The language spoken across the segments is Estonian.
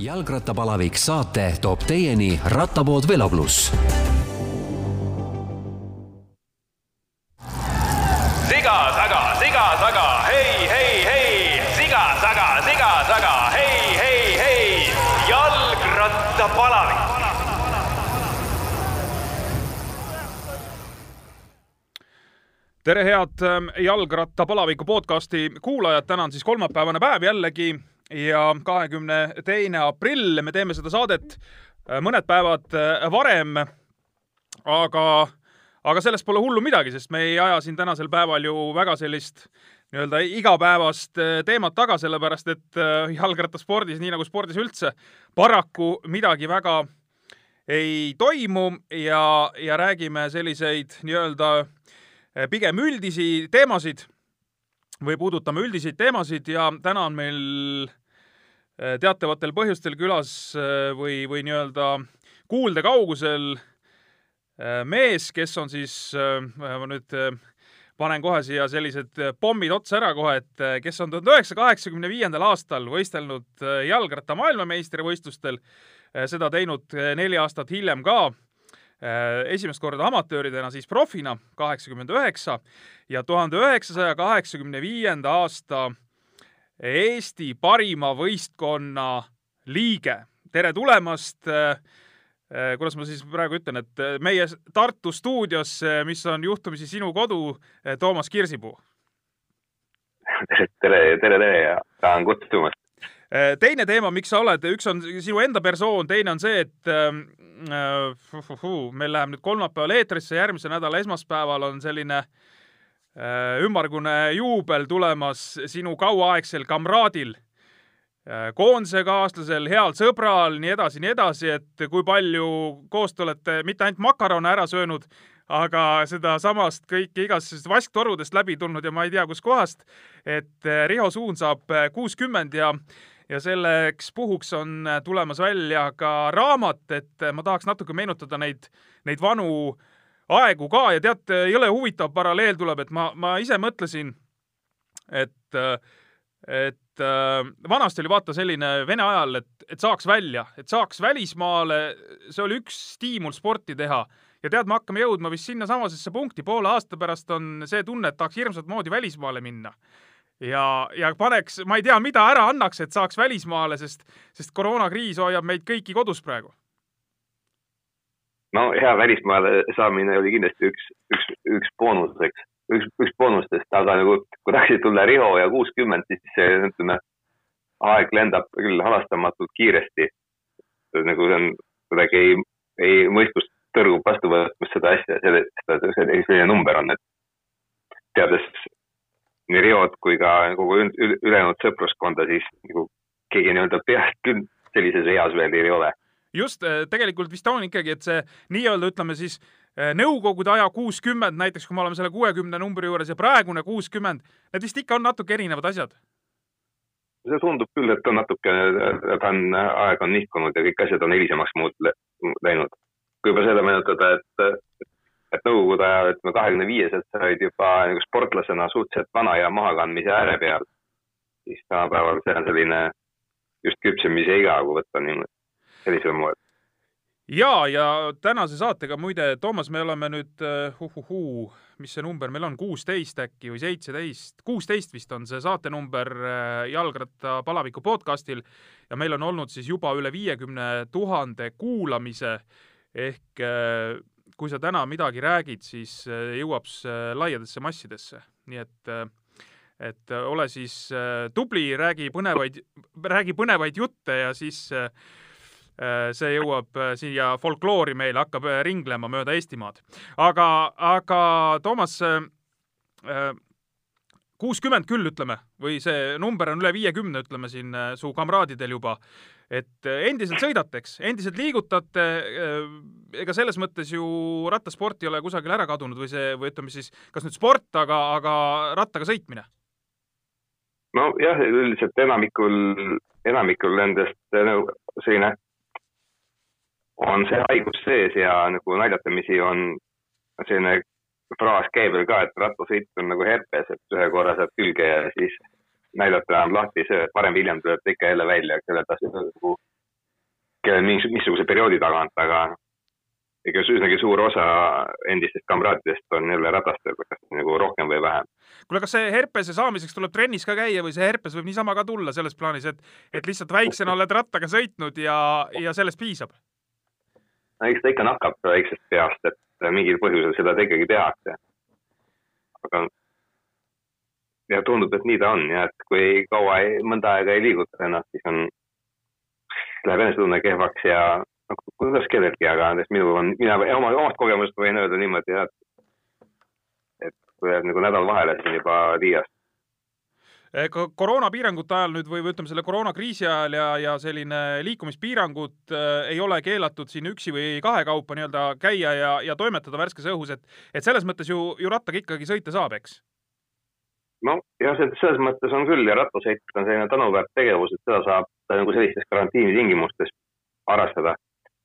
jalgrattapalavik saate toob teieni Rattapood Velo pluss. siga taga, siga taga, hei, hei, hei, siga taga, siga taga, hei, hei, hei, jalgrattapalavik. tere, head ähm, jalgrattapalaviku podcasti kuulajad, täna on siis kolmapäevane päev jällegi ja kahekümne teine aprill, me teeme seda saadet äh, mõned päevad äh, varem. aga, aga sellest pole hullu midagi, sest me ei aja siin tänasel päeval ju väga sellist nii-öelda igapäevast äh, teemat taga, sellepärast et jalgrattaspordis, nii nagu spordis üldse, paraku midagi väga ei toimu ja, ja räägime selliseid nii-öelda pigem üldisi teemasid või puudutame üldiseid teemasid ja täna on meil teatavatel põhjustel külas äh, või, või nii-öelda kuulde kaugusel äh, mees, kes on siis, ma nüüd panen kohe siia sellised pommid otsa ära kohe, et kes on tuhande üheksasaja kaheksakümne viiendal aastal võistelnud jalgratta maailmameistrivõistlustel, seda teinud neli aastat hiljem ka, esimest korda amatööridena, siis profina, kaheksakümmend üheksa, ja tuhande üheksasaja kaheksakümne viienda aasta Eesti parima võistkonna liige. tere tulemast äh, äh, kuidas ma siis praegu ütlen, et äh, meie Tartu stuudios, mis on juhtumisi sinu kodu, Toomas Kirsipuu. tere, tere, tere, ja tänan kutsumast. teine teema, miks sa oled, üks on sinu enda persoon, teine on see, et äh, meil läheb nüüd kolmapäeval eetrisse, järgmise nädala esmaspäeval on selline äh, Äh, ümmargune juubel tulemas sinu kauaaegsel kamraadil, äh, koondisekaaslasel, heal sõbral, nii edasi, nii edasi, et kui palju koos te olete mitte ainult makarone ära söönud, aga sedasamast kõike igasugustest vasktorudest läbi tulnud ja ma ei tea, kuskohast, et äh, Riho Suun saab kuuskümmend ja ja selleks puhuks on tulemas välja ka raamat, et ma tahaks natuke meenutada neid, neid vanu äh, aegu ka ja tead, jõle huvitav paralleel tuleb, et ma, ma ise mõtlesin, et, et vanasti oli vaata selline Vene ajal, et, et saaks välja, et saaks välismaale, see oli üks stiimul sporti teha ja tead, me hakkame jõudma vist sinnasamasesse punkti, poole aasta pärast on see tunne, et tahaks hirmsat moodi välismaale minna. ja, ja paneks, ma ei tea, mida ära annaks, et saaks välismaale, sest, sest koroonakriis hoiab meid kõiki kodus praegu no hea välismaale saamine oli kindlasti üks, üks, üks boonuseks, üks, üks boonustest, aga nagu kui tahaksid tulla Riho ja kuuskümmend, siis see, ütleme, aeg lendab küll halastamatult kiiresti. nagu see on kuidagi ei, ei, mõistus tõrgub vastu võtmas seda asja, selle, seda, selline number on, et teades nii Riot kui ka kogu ülejäänud sõpruskonda, siis nagu keegi nii-öelda peast küll sellises eas veel ei ole just, äh, tegelikult vist on ikkagi, et see nii-öelda ütleme siis äh, nõukogude aja kuuskümmend, näiteks kui me oleme selle kuuekümne numbri juures ja praegune kuuskümmend, need vist ikka on natuke erinevad asjad? see tundub küll, et on natuke, ta on, aeg on nihkunud ja kõik asjad on hilisemaks muut-, läinud. kui juba seda meenutada, et, et nõukogude ajal, ütleme kahekümne viieselt sa olid juba nagu sportlasena suhteliselt vana ja mahakandmise ääre peal, siis tänapäeval see on selline just küpsemise iga, kui võtta niimoodi sellisel moel. ja, ja tänase saatega muide, Toomas, me oleme nüüd uh, uh, uh, mis see number meil on, kuusteist äkki või seitseteist, kuusteist vist on see saatenumber uh, jalgrattapalaviku podcastil ja meil on olnud siis juba üle viiekümne tuhande kuulamise ehk uh, kui sa täna midagi räägid, siis jõuab see laiadesse massidesse, nii et et ole siis tubli, räägi põnevaid, räägi põnevaid jutte ja siis Äh, see jõuab äh, siia folkloori meile, hakkab äh, ringlema mööda Eestimaad. aga, aga Toomas, kuuskümmend küll, ütleme, või see number on üle viiekümne, ütleme siin su kamraadidel juba, et endiselt sõidate, eks, endiselt liigutate, ega selles mõttes ju rattasport ei ole kusagile ära kadunud või see, või ütleme siis, kas nüüd sport, aga, aga rattaga sõitmine? nojah, üldiselt enamikul, enamikul nendest selline on see haigus sees ja nagu naljatamisi on selline fraas käib veel ka, et rattasõit on nagu herpes, et ühe korra saad külge ja siis näidata enam lahti, see varem või hiljem tuleb ta ikka jälle välja, selle tasu nagu kellel mingi, missuguse perioodi tagant, aga ikka üsnagi suur osa endistest kamraadidest on jälle ratastel, kas nagu rohkem või vähem. kuule, kas see herpese saamiseks tuleb trennis ka käia või see herpes võib niisama ka tulla selles plaanis, et, et lihtsalt väiksena oled rattaga sõitnud ja, ja sellest piisab? No eks ta ikka nakkab väiksest peast, et mingil põhjusel seda ikkagi tehakse. aga ja tundub, et nii ta on ja et kui kaua ei, mõnda aega ei liiguta ennast, siis on, läheb enesetunne kehvaks ja no kuidas kellelgi, aga näiteks minul on, mina oma, omast kogemusest võin öelda niimoodi, et et kui jääb nagu nädal vahele, siis on juba liiast. Eh, ka koroonapiirangute ajal nüüd või, või ütleme, selle koroonakriisi ajal ja, ja selline liikumispiirangud äh, ei ole keelatud siin üksi või kahekaupa nii-öelda käia ja, ja toimetada värskes õhus, et et selles mõttes ju, ju rattaga ikkagi sõita saab, eks? noh, jah, selles mõttes on küll ja rattasõit on selline tänuväärt tegevus, et seda saab nagu sellistes karantiini tingimustes harrastada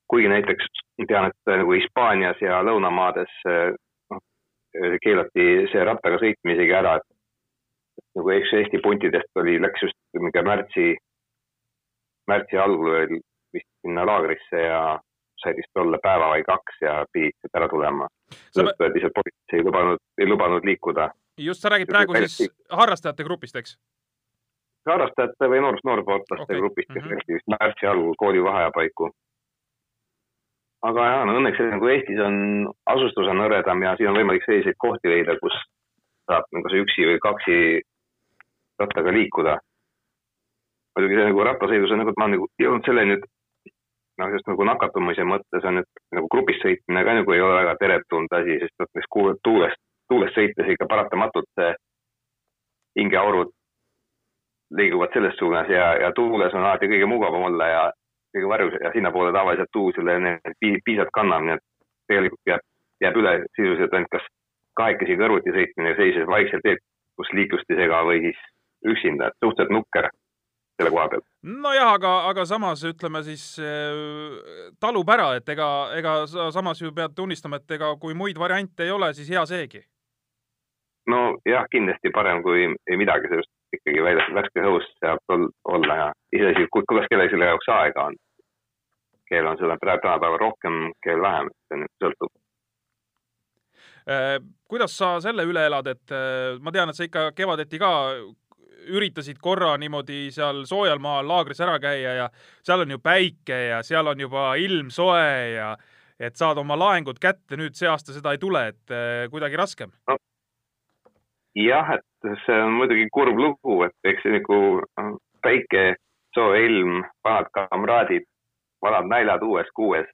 kuigi näiteks tean, et nagu Hispaanias ja lõunamaades noh, keelati see rattaga sõitmine isegi ära, et nagu eks Eesti puntidest oli, läks just mingi märtsi, märtsi algul veel vist sinna laagrisse ja sai vist olla päeva või kaks ja pidid sealt ära tulema. seetõttu, et lihtsalt politsei ei lubanud, ei lubanud liikuda. just, sa räägid praegu siis harrastajate grupist, eks? harrastajate või noor, noorsportlaste okay. grupist, kes mm -hmm. läksid vist märtsi algul koolivaheaja paiku aga jaa, no õnneks nagu Eestis on, asustus on hõredam ja siin on võimalik selliseid kohti leida, kus saab kas nagu üksi või kaksi rattaga liikuda. muidugi see nagu rattasõidus on nagu, ma olen nagu jõudnud selleni, et noh, just nagu nakatumise mõttes on, et nagu grupis sõitmine ka nagu ei ole väga teretulnud asi, sest näiteks tuulest, tuulest sõites ikka paratamatult see hingeaurud liiguvad selles suunas ja, ja tuules on alati kõige mugavam olla ja kõige varjus ja sinnapoole tavaliselt tuusele piisavalt kannab, nii et tegelikult jääb, jääb üle sisuliselt ainult kas kahekesi kõrvuti sõitmine sellises vaiksel teel, kus liiklust ei sega või siis üksinda, et suhteliselt nukker selle koha peal. nojah, aga, aga samas ütleme siis äh, talub ära, et ega, ega sa samas ju pead tunnistama, et ega kui muid variante ei ole, siis hea seegi. nojah, kindlasti parem kui ei midagi, sest ikkagi väljas värskes õhus saab olla ja iseasi, kuidas kellelgi selle jaoks aega on keel on seda praegu tänapäeval rohkem, keel vähem, see nüüd sõltub. Äh, kuidas sa selle üle elad, et äh, ma tean, et sa ikka kevadeti ka üritasid korra niimoodi seal soojal maal laagris ära käia ja seal on ju päike ja seal on juba ilm soe ja et saad oma laengud kätte, nüüd see aasta seda ei tule, et äh, kuidagi raskem no,? jah, et see on muidugi kurb lugu, et eks see nagu päike, soe ilm, vanad kamraadid vanad naljad uues kuues,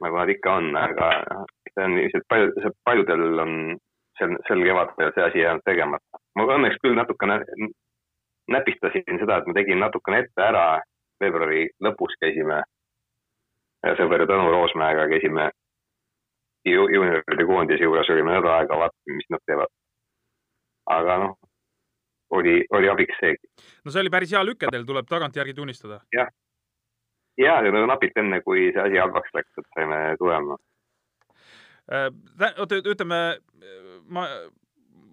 nagu nad ikka on, aga see on ilmselt palju, paljudel on sel, sel kevadel see asi jäänud tegemata. ma õnneks küll natukene näpistasin seda, et ma tegin natukene ette ära, veebruari lõpus käisime sõber Tõnu Roosmäega käisime ju, juunioride koondise juures, olime nädal aega, vaatasime, mis nad teevad. aga noh, oli, oli abiks seegi. no see oli päris hea lüke teil, tuleb tagantjärgi tunnistada. jah, ja, ja nagu napilt enne, kui see asi halvaks läks, et saime tulema. Äh, oota, ütleme, ma,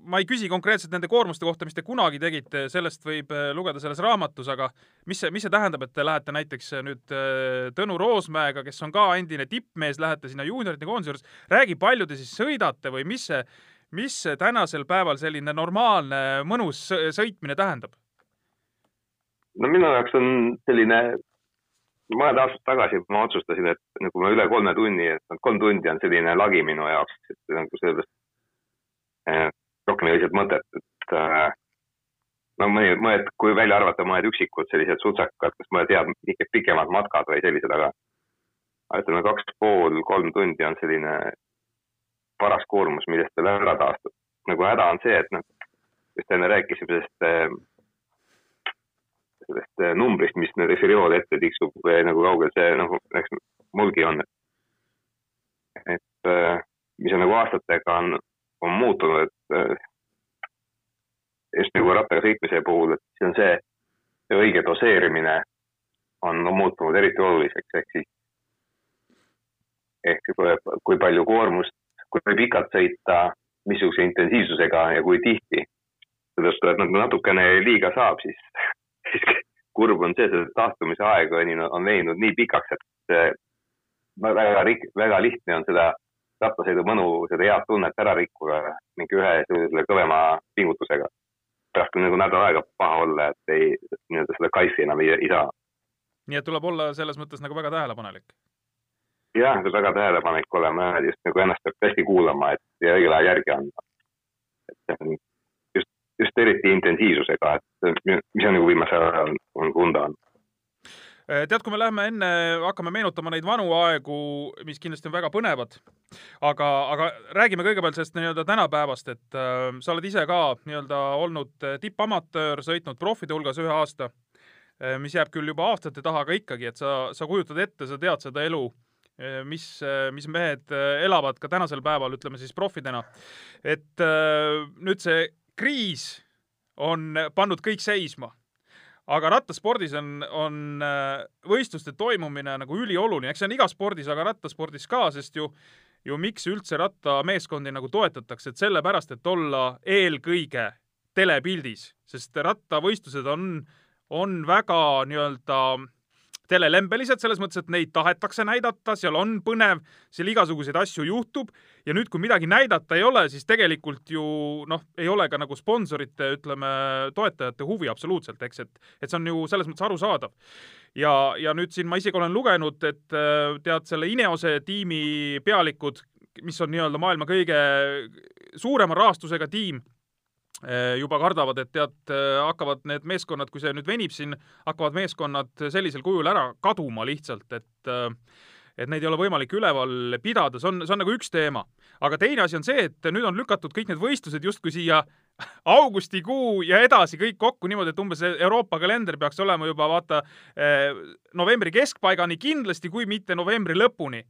ma ei küsi konkreetselt nende koormuste kohta, mis te kunagi tegite, sellest võib äh, lugeda selles raamatus, aga mis see, mis see tähendab, et te lähete näiteks äh, nüüd Tõnu Roosmäega, kes on ka endine tippmees, lähete sinna juuniorite koondise juures, räägi, palju te siis sõidate või mis see, mis see tänasel päeval selline normaalne mõnus sõitmine tähendab? no minu jaoks on selline mõned aastad tagasi ma otsustasin, et nagu ma üle kolme tunni, et kolm tundi on selline lagi minu jaoks, et nagu sellest eh, rohkem ei ole lihtsalt mõtet, et äh, no mõni, mõned, kui välja arvata mõned üksikud sellised sutsakad, kas mõned head pikemad matkad või sellised, aga ütleme, kaks pool, kolm tundi on selline paras koormus, millest veel ära taastub. nagu häda on see, et noh, just enne rääkisime sellest äh, sellest äh, numbrist, mis nende periood ette tiksub nagu kaugel see nagu, eks mulgi on. et äh, mis on nagu aastatega on, on muutunud, et äh, just nagu rattaga sõitmise puhul, et see on see, see õige doseerimine on muutunud eriti oluliseks, ehk siis ehk kui, kui palju koormust, kui pikalt sõita, missuguse intensiivsusega ja kui tihti. seetõttu, et nagu natukene liiga saab, siis siis, kurb on see, see taastumise aeg on, on veninud nii pikaks, et väga, väga lihtne on seda rattasõidu mõnu, seda head tunnet ära rikkuda mingi ühe selle kõvema pingutusega. pärast on nagu nädal aega paha olla, et ei, nii-öelda seda kaifi enam ei, ei saa. nii et tuleb olla selles mõttes nagu väga tähelepanelik. jah, peab väga tähelepanelik olema just nagu ennast peab hästi kuulama, et ja õigel ajal järgi andma. et see on just, eriti intensiivsusega, et mis on nagu viimasel ajal on tunda olnud. Eh, tead, kui me läheme enne, hakkame meenutama neid vanu aegu, mis kindlasti on väga põnevad, aga, aga räägime kõigepealt sellest nii-öelda tänapäevast, et äh, sa oled ise ka nii-öelda olnud äh, tippamatöör, sõitnud profide hulgas ühe aasta, mis jääb küll juba aastate taha, aga ikkagi, et sa, sa kujutad ette, sa tead seda elu, mis, mis mehed elavad ka tänasel päeval, ütleme siis profidena. et äh, nüüd see kriis on pannud kõik seisma. Aga rattaspordis on, on äh, võistluste toimumine nagu ülioluline, eks see on igas spordis, aga rattaspordis ka, sest ju, ju miks üldse rattameeskondi nagu toetatakse, et sellepärast, et olla eelkõige telepildis, sest rattavõistlused on, on väga nii-öelda telelembelised selles mõttes, et neid tahetakse näidata, seal on põnev, seal igasuguseid asju juhtub ja nüüd, kui midagi näidata ei ole, siis tegelikult ju noh, ei ole ka nagu sponsorite, ütleme, toetajate huvi absoluutselt, eks, et, et see on ju selles mõttes arusaadav. ja, ja nüüd siin ma isegi olen lugenud, et äh, tead selle Ineose tiimi pealikud, mis on nii-öelda maailma kõige suurema rahastusega tiim, juba kardavad, et tead, hakkavad need meeskonnad, kui see nüüd venib siin, hakkavad meeskonnad sellisel kujul ära kaduma lihtsalt, et et neid ei ole võimalik üleval pidada, see on, see on nagu üks teema. aga teine asi on see, et nüüd on lükatud kõik need võistlused justkui siia augustikuu ja edasi kõik kokku niimoodi, et umbes Euroopa kalender peaks olema juba vaata eh, novembri keskpaigani kindlasti, kui mitte novembri lõpuni.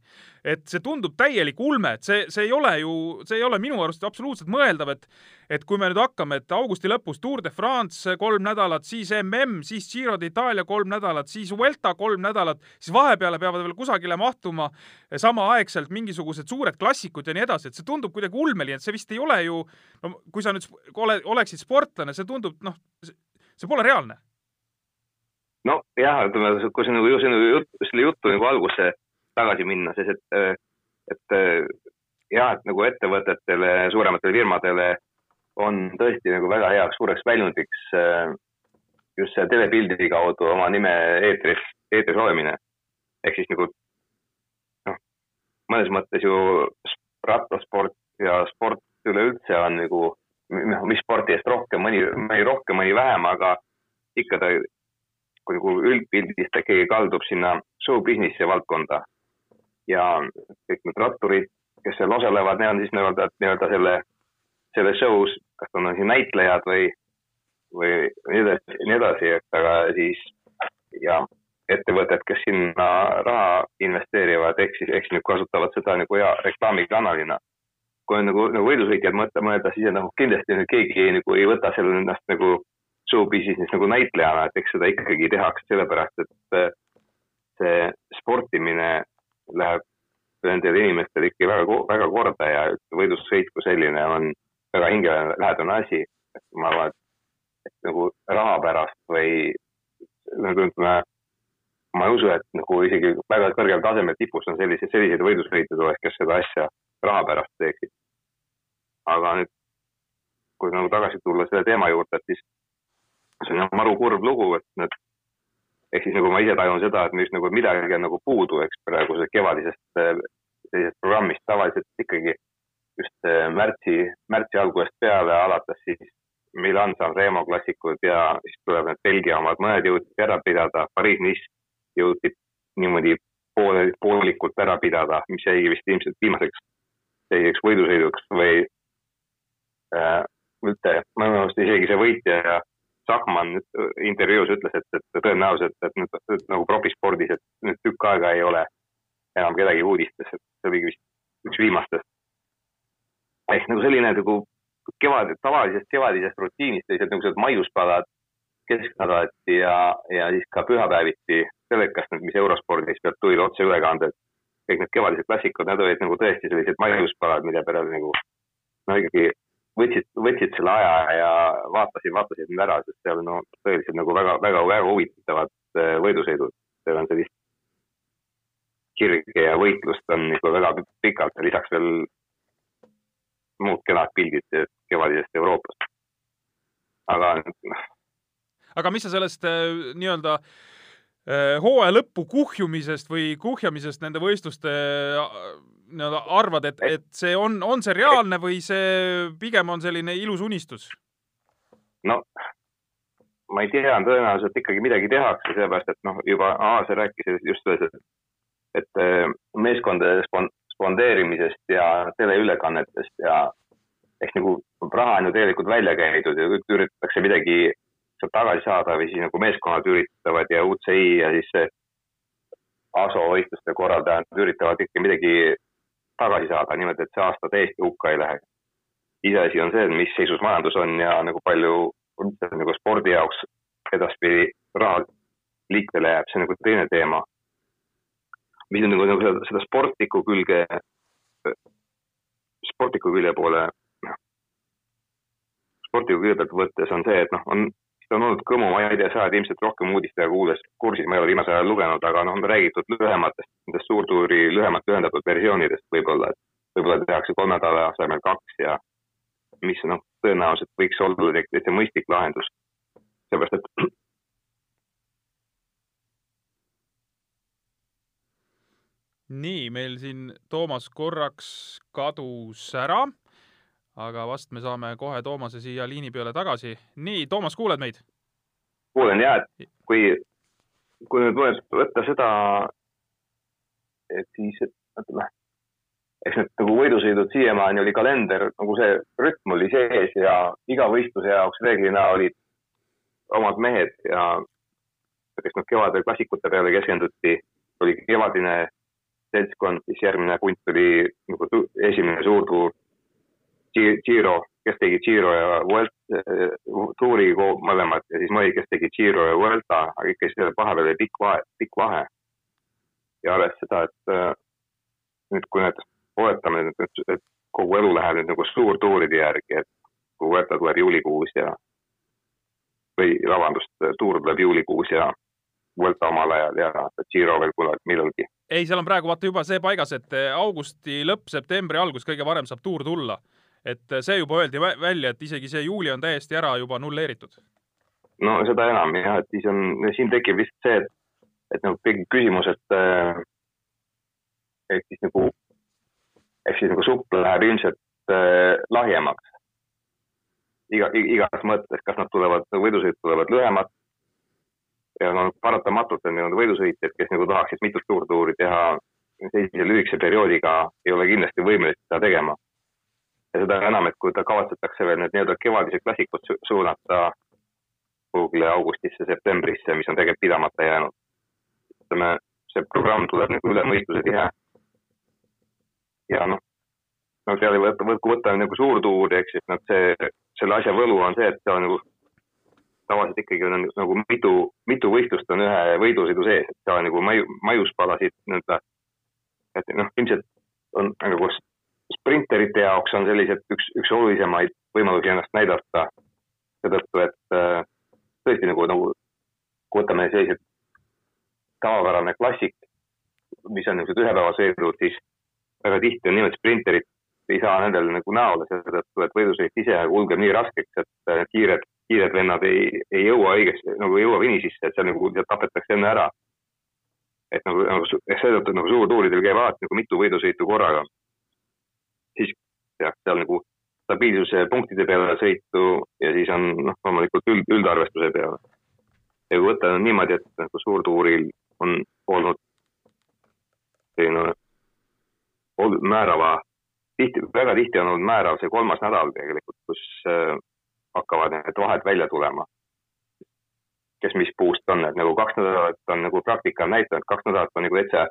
et see tundub täielik ulme, et see, see ei ole ju, see ei ole minu arust absoluutselt mõeldav, et et kui me nüüd hakkame, et augusti lõpus Tour de France kolm nädalat, siis mm, siis Giro d'Itaalia kolm nädalat, siis Vuelta kolm nädalat, siis vahepeale peavad veel kusagile mahtuma samaaegselt mingisugused suured klassikud ja nii edasi, et see tundub kuidagi ulmeline, et see vist ei ole ju, no kui sa nüüd ole, oleksid sportlane, see tundub noh, see pole reaalne. nojah, ütleme, kui ju- sinu jutt, selle jutu nagu algusse tagasi minna, siis et, et jah, et nagu ettevõtetele, suurematele firmadele on tõesti nagu väga heaks suureks väljundiks äh, just see telepildi kaudu oma nime eetris, eetris olemine. ehk siis nagu noh, mõnes mõttes ju rattasport ja sport üleüldse on nagu, noh, mis spordi eest rohkem, mõni, mõni rohkem, mõni vähem, aga ikka ta, kui nagu üldpildis ta keegi kaldub sinna show business'i valdkonda ja kõik need ratturid, kes seal osalevad, need on siis nii-öelda, nii-öelda selle, selle show's, kas nad on siin näitlejad või, või nii edasi, nii edasi, et aga siis ja ettevõtted, kes sinna raha investeerivad, ehk siis, siis nüüd kasutavad seda nagu hea reklaamikanalina. Kui on nagu, nagu võidusõitjad mõelda, siis nagu kindlasti keegi nagu ei võta seal ennast nagu show business'is nagu näitlejana, et eks seda ikkagi tehakse sellepärast, et äh, see sportimine läheb nendele inimestele ikkagi väga, väga korda ja võidusõit kui selline on väga hingelähedane asi. ma arvan, et nagu raha pärast või nagu ütleme, ma ei usu, et nagu isegi väga kõrgel tasemel tipus on selliseid, selliseid võidusõite tuleks, kes seda asja raha pärast teeksid. Aga nüüd, kui nagu tagasi tulla selle teema juurde, et siis see on maru kurb lugu, et need ehk siis nagu ma ise tajun seda, et just nagu midagi on nagu puudu, eks praegusest kevadisest äh, sellisest programmist tavaliselt ikkagi just äh, märtsi, märtsi algusest peale alates siis Milan San Remo klassikud ja siis tuleb need Belgia omad, mõned jõuti ära pidada, Pariis-Nice jõuti niimoodi poole, poolikult ära pidada, mis jäigi vist ilmselt viimaseks selliseks võidusõiduks või üldse, minu meelest isegi see võitja nüüd äh, intervjuus ütles, et, et tõenäoliselt, et nüüd nüüd nagu profispordis, et nüüd tükk aega ei ole enam kedagi uudistes, et see oligi vist üks viimastest. ehk nagu selline nagu kevad, tavalisest kevadisest rutiinist sellised nagu sellised maiuspalad kesknädalati ja, ja siis ka pühapäeviti telekast, mis eurospordis pealt tulid otseülekanded. kõik need kevadised klassikud, need olid nagu tõesti sellised maiuspalad, mille peale nagu no ikkagi võtsid, võtsid selle aja ja vaatasid, vaatasid need ära, sest seal no, tõeliselt nagu väga, väga, väga huvitavad äh, võidusõidud. seal on sellist kirge ja võitlust on ikka väga pikalt ja lisaks veel muud kenad pildid kevadisest Euroopast. aga noh, aga mis sa sellest äh, nii-öelda äh, hooaja lõppu kuhjumisest või kuhjamisest nende võistluste nii-öelda arvad, et, et see on, on see reaalne või see pigem on selline ilus unistus? no ma ei tea, tõenäoliselt ikkagi midagi tehakse, sellepärast et noh, juba Aase rääkis just sellest, et, et äh, meeskondade spon-, spondeerimisest ja teleülekannetest ja ehk nagu raha on ju tegelikult välja käidud ja nüüd üritatakse midagi sealt tagasi saada või siis nagu meeskonnad üritavad ja UCI ja siis see ASO võistluste korraldajad üritavad ikka midagi tagasi saada niimoodi, et see aasta täiesti hukka ei lähe. iseasi on see, et mis seisus majandus on ja nagu palju üldse nagu spordi jaoks edaspidi raha liikvele jääb, see on nagu teine teema. mis on nagu, nagu seda, seda sportlikku külge, sportliku külje poole, noh, sportliku külje pealt võttes on see, et noh, on see on olnud kõmu, ma ei tea, sa oled ilmselt rohkem uudistega kuules kursis, ma ei ole viimasel ajal lugenud, aga noh, on räägitud lühematest, nendest suurtuuri lühemalt lühendatud versioonidest võib-olla, et võib-olla tehakse kolme nädala asemel kaks ja mis noh, tõenäoliselt võiks olla täitsa mõistlik lahendus. seepärast, et nii, meil siin Toomas korraks kadus ära, aga vast me saame kohe Toomase siia liini peale tagasi. nii, Toomas, kuuled meid? kuulen ja, et kui, kui nüüd võtta seda, et siis, ütleme, eks need nagu võidusõidud siiamaani oli kalender, nagu see rütm oli sees ja iga võistluse jaoks reeglina olid omad mehed ja näiteks noh, kevadel klassikute peale keskenduti, oli kevadine seltskond, siis järgmine punt oli nagu esimene suurtuur, Giro, kes tegi Giro ja Vuelt-, tuuri ko- mõlemad ja siis Moi, kes tegi Giro ja Vuelta, aga ikka selle vahepeal oli pikk vahe, pikk vahe. ja arvestades seda, et äh, nüüd, kui need, oletame, et, et kogu elu läheb nüüd nagu suurtuuride järgi, et kui Vuelta tuleb juulikuus ja või vabandust, tuur tuleb juulikuus ja Vuelta omal ajal ja Giro veel kunagi millalgi. ei, seal on praegu vaata juba see paigas, et eh, augusti lõpp, septembri algus, kõige varem saab tuur tulla. Et eh, see juba öeldi vä- välja, et isegi see juuli on täiesti ära juba nulleeritud. no seda enam jah, et siis on, siin tekib vist see, et, et nagu tekib küsimus, et äh, ehk siis nagu, ehk siis nagu supp läheb ilmselt äh, lahjemaks. iga, igas mõttes, kas nad tulevad, võidusõit tulevad lühemad ja no paratamatult on nii-öelda võidusõitjad, kes nagu tahaksid mitut suurtuuri teha sellise lühikese perioodiga, ei ole kindlasti võimelised seda tegema. Ja seda enam, et kui ta kavatsetakse veel need nii-öelda kevadised klassikud su suunata kuhugile augustisse, septembrisse, mis on tegelikult pidamata jäänud. ütleme, see programm tuleb nagu üle mõistuse tihe. ja noh, no seal ei võta, kui võtta nagu suurtuuri, ehk siis noh, see, selle asja võlu on see, et seal on nagu tavaliselt ikkagi on nagu mitu, mitu võistlust on ühe võidusõidu sees, et seal on nagu maju, maiuspalasid nii-öelda, et noh, ilmselt on nagu sprinterite jaoks on sellised üks, üks olulisemaid võimalusi ennast näidata seetõttu, et äh, tõesti nagu, nagu kui võtame sellised tavapärane klassik, mis on niisugused ühepäevasõidud, siis väga tihti on niimoodi, et sprinterid ei saa nendele nagu näole seetõttu, et võidusõit ise kulgeb nii raskeks, et äh, kiired, kiired vennad ei, ei jõua õigesti, nagu ei jõua finišisse, et seal nagu sealt tapetakse enne ära. et nagu, nagu seetõttu nagu suurtuuridel käib alati nagu mitu võidusõitu korraga. jah, seal nagu stabiilsuse punktide peale sõitu ja siis on noh, loomulikult üld, üldarvestuse peale. ja kui võtta niimoodi, et nagu suurtuuril on olnud selline ol- määrava, tihti, väga tihti on olnud määrav see kolmas nädal tegelikult, kus äh, hakkavad need vahed välja tulema. kes mis puust on, et nagu kaks nädalat on nagu praktika on näidanud, kaks nädalat on nagu täitsa,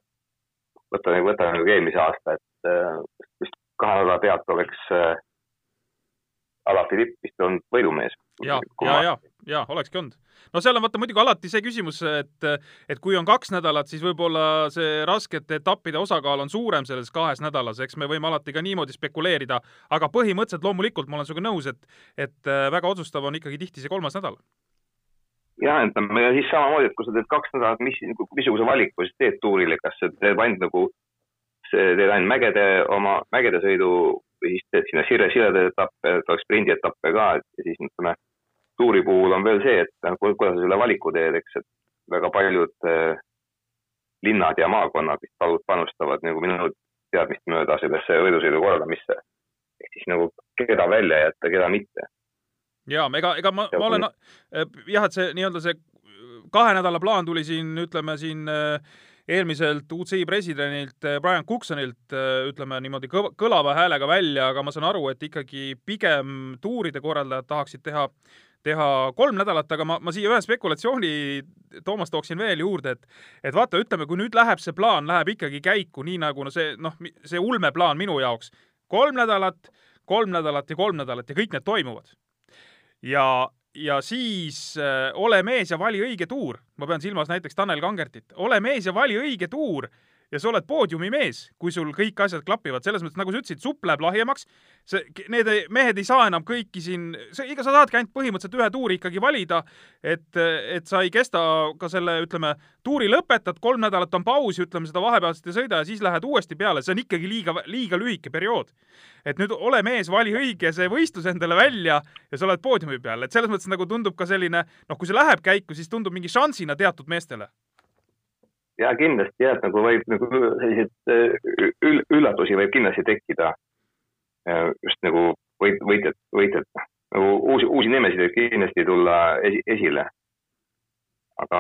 võta, võta nagu eelmise aasta, et äh, vist kahe nädala pealt oleks äh, Ala Philipp vist olnud võidumees. ja, ja, ja, jaa, olekski olnud. no seal on vaata muidugi alati see küsimus, et, et kui on kaks nädalat, siis võib-olla see raskete etappide osakaal on suurem selles kahes nädalas, eks me võime alati ka niimoodi spekuleerida, aga põhimõtteliselt loomulikult ma olen sinuga nõus, et, et äh, väga otsustav on ikkagi tihti see kolmas nädal. jah, et ja siis samamoodi, et kui sa teed kaks nädalat, mis, missuguse valiku sa teed tuurile, kas sa teed ainult nagu, teed ainult mägede oma, mägede sõidu või siis teed sinna sire, siredaid etappe, et oleks sprindietappe ka, et siis ütleme tuuri puhul on veel see, et noh, kuidas sa selle valiku teed, eks, et väga paljud äh, linnad ja maakonnad vist panustavad nagu minu teadmist mööda sellesse võidusõidu korraldamisse. ehk siis nagu keda välja jätta, keda mitte. ja ega, ega ma, ma olen äh, jah, et see nii-öelda see kahe nädala plaan tuli siin, ütleme siin äh, eelmiselt UCI presidendilt äh, Brian Cooksonilt ütleme niimoodi kõlava häälega välja, aga ma saan aru, et ikkagi pigem tuuride korraldajad tahaksid teha teha kolm nädalat, aga ma, ma siia ühe spekulatsiooni, Toomas, tooksin veel juurde, et et vaata, ütleme, kui nüüd läheb see plaan, läheb ikkagi käiku, nii nagu no see, noh, see ulmeplaan minu jaoks, kolm nädalat, kolm nädalat ja kolm nädalat ja kõik need toimuvad. ja, ja siis äh, ole mees ja vali õige tuur, ma pean silmas näiteks Tanel Kangertit, ole mees ja vali õige tuur ja sa oled poodiumi mees, kui sul kõik asjad klapivad, selles mõttes, nagu sa ütlesid, supp läheb lahjemaks, see, need mehed ei saa enam kõiki siin, ega sa saadki ainult põhimõtteliselt ühe tuuri ikkagi valida, et, et sa ei kesta ka selle, ütleme, tuuri lõpetad, kolm nädalat on pausi, ütleme seda vahepealset ei sõida ja siis lähed uuesti peale, see on ikkagi liiga, liiga lühike periood. et nüüd ole mees, vali õige see võistlus endale välja ja sa oled poodiumi peal, et selles mõttes nagu tundub ka selline, noh, kui see läheb käiku, siis tundub mingi šansina teatud meestele ja kindlasti jah, et nagu võib nagu selliseid äh, ül, üllatusi võib kindlasti tekkida. just nagu võit, võitjad, võitjad, nagu uusi, uusi nimesid võib kindlasti tulla esi, esile. aga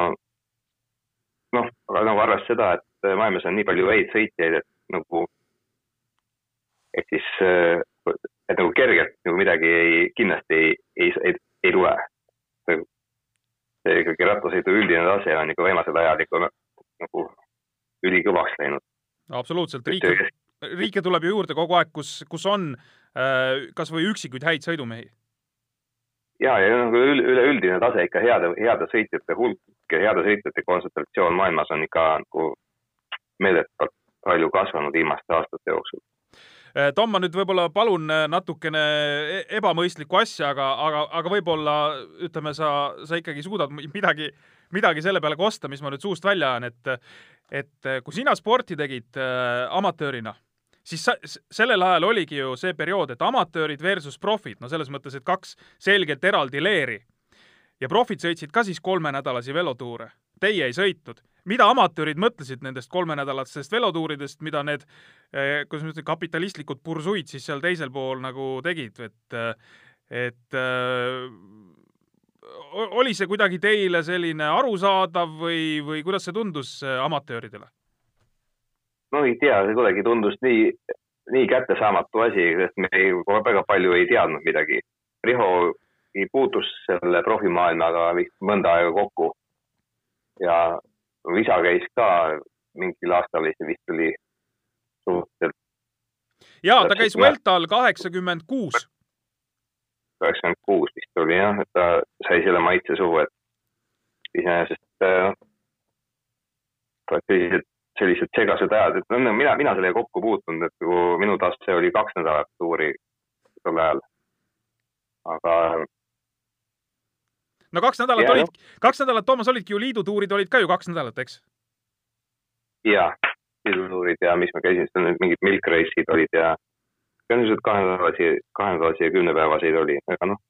noh, aga nagu arvestades seda, et maailmas on nii palju häid sõitjaid, et nagu, et siis, et nagu kergelt nagu midagi ei, kindlasti ei, ei, ei, ei tule. see ikkagi rattasõidu üldine tase on ikka viimasel ajal ikka nagu ülikõvaks läinud. absoluutselt, riike, riike tuleb ju juurde kogu aeg, kus, kus on äh, kas või üksikuid häid sõidumehi. ja, ja nagu üleüldine tase ikka heade, heade sõitjate hulk ja heade sõitjate kontsentratsioon maailmas on ikka nagu meeletavalt palju kasvanud viimaste aastate jooksul äh, Tom, ma nüüd võib-olla palun äh, natukene e-, ebamõistlikku asja, aga, aga, aga võib-olla ütleme, sa, sa ikkagi suudad midagi midagi selle peale kosta, mis ma nüüd suust välja ajan, et et kui sina sporti tegid äh, amatöörina, siis sa, sellel ajal oligi ju see periood, et amatöörid versus profid, no selles mõttes, et kaks selgelt eraldi leeri. ja profid sõitsid ka siis kolmenädalasi velotuure. Teie ei sõitnud. mida amatöörid mõtlesid nendest kolmenädalastest velotuuridest, mida need, äh, kuidas ma ütlen, kapitalistlikud bursuid siis seal teisel pool nagu tegid, et et oli see kuidagi teile selline arusaadav või, või kuidas see tundus äh, amatööridele? no ei tea, see kuidagi tundus nii, nii kättesaamatu asi, sest me ei, väga palju ei teadnud midagi. Riho puutus selle profimaailmaga vist mõnda aega kokku. ja isa käis ka mingil aastal vist, vist oli suhteliselt. ja ta käis Vueltal kaheksakümmend kuus üheksakümmend kuus vist oli jah, et ta sai selle maitse suhu, et iseenesest noh, sellised, sellised segased ajad, et no mina, mina sellega kokku puutunud, et nagu minu tase oli kaks nädalat tuuri tol ajal. aga. no kaks nädalat olid, kaks nädalat, Toomas, olidki ju liidutuurid olid ka ju kaks nädalat, eks? jaa, liidutuurid ja mis ma käisin, mingid milk race'id olid ja tõenäoliselt kahenädalasi, kahenädalasi ja kümnepäevaseid oli, aga noh.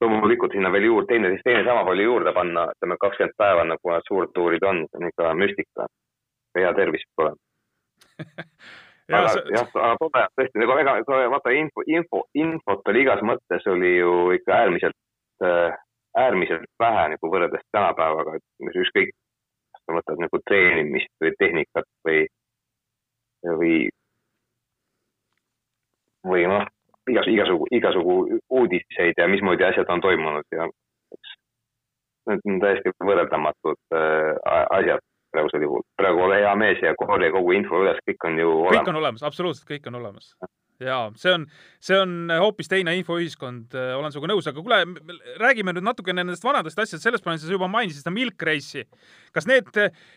loomulikult sinna veel juurde, teine, teine sama palju juurde panna, ütleme kakskümmend päeva, nagu need suured tuurid on, see on ikka müstika. hea tervis peab olema aga see... jah, aga tore, tõesti nagu väga, vaata info, info, infot oli igas mõttes oli ju ikka äärmiselt, äh, äärmiselt vähe nagu võrreldes tänapäevaga, et ükskõik, kas sa võtad nagu treenimist või tehnikat või, või või noh, igas, igasugu, igasugu uudiseid ja mismoodi asjad on toimunud ja need on täiesti võrreldamatud äh, asjad praegusel juhul. praegu ole hea mees ja korja kogu info üles, kõik on ju kõik olemas. kõik on olemas, absoluutselt kõik on olemas. jaa, see on, see on hoopis teine infoühiskond, olen sinuga nõus, aga kuule, räägime nüüd natukene nendest vanadest asjadest, selles plaanis sa juba mainisid seda Milk Race'i. kas need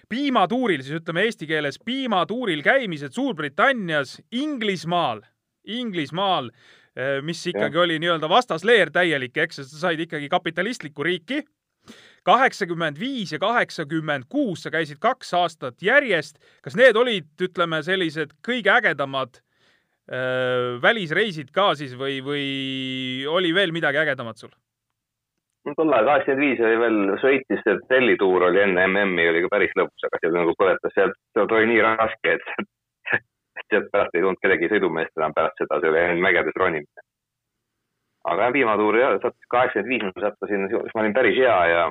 piimatuuril, siis ütleme eesti keeles, piimatuuril käimised Suurbritannias, Inglismaal, Inglismaal, mis ikkagi ja. oli nii-öelda vastasleer täielik, eks, sa said ikkagi kapitalistlikku riiki kaheksakümmend viis ja kaheksakümmend kuus, sa käisid kaks aastat järjest. kas need olid, ütleme, sellised kõige ägedamad äh, välisreisid ka siis või, või oli veel midagi ägedamat sul? no tol ajal kaheksakümmend viis oli veel Šveitsis see tellituur oli enne MM-i oli ka päris lõbus, aga seal nagu põletas, sealt oli nii raske, et sealt pärast ei tulnud kedagi sõidumeest enam pärast seda, see oli ainult mägedes ronimine. aga jah, viimatuur jah, sattus kaheksakümmend viis, ma sattusin, siis ma olin päris hea ja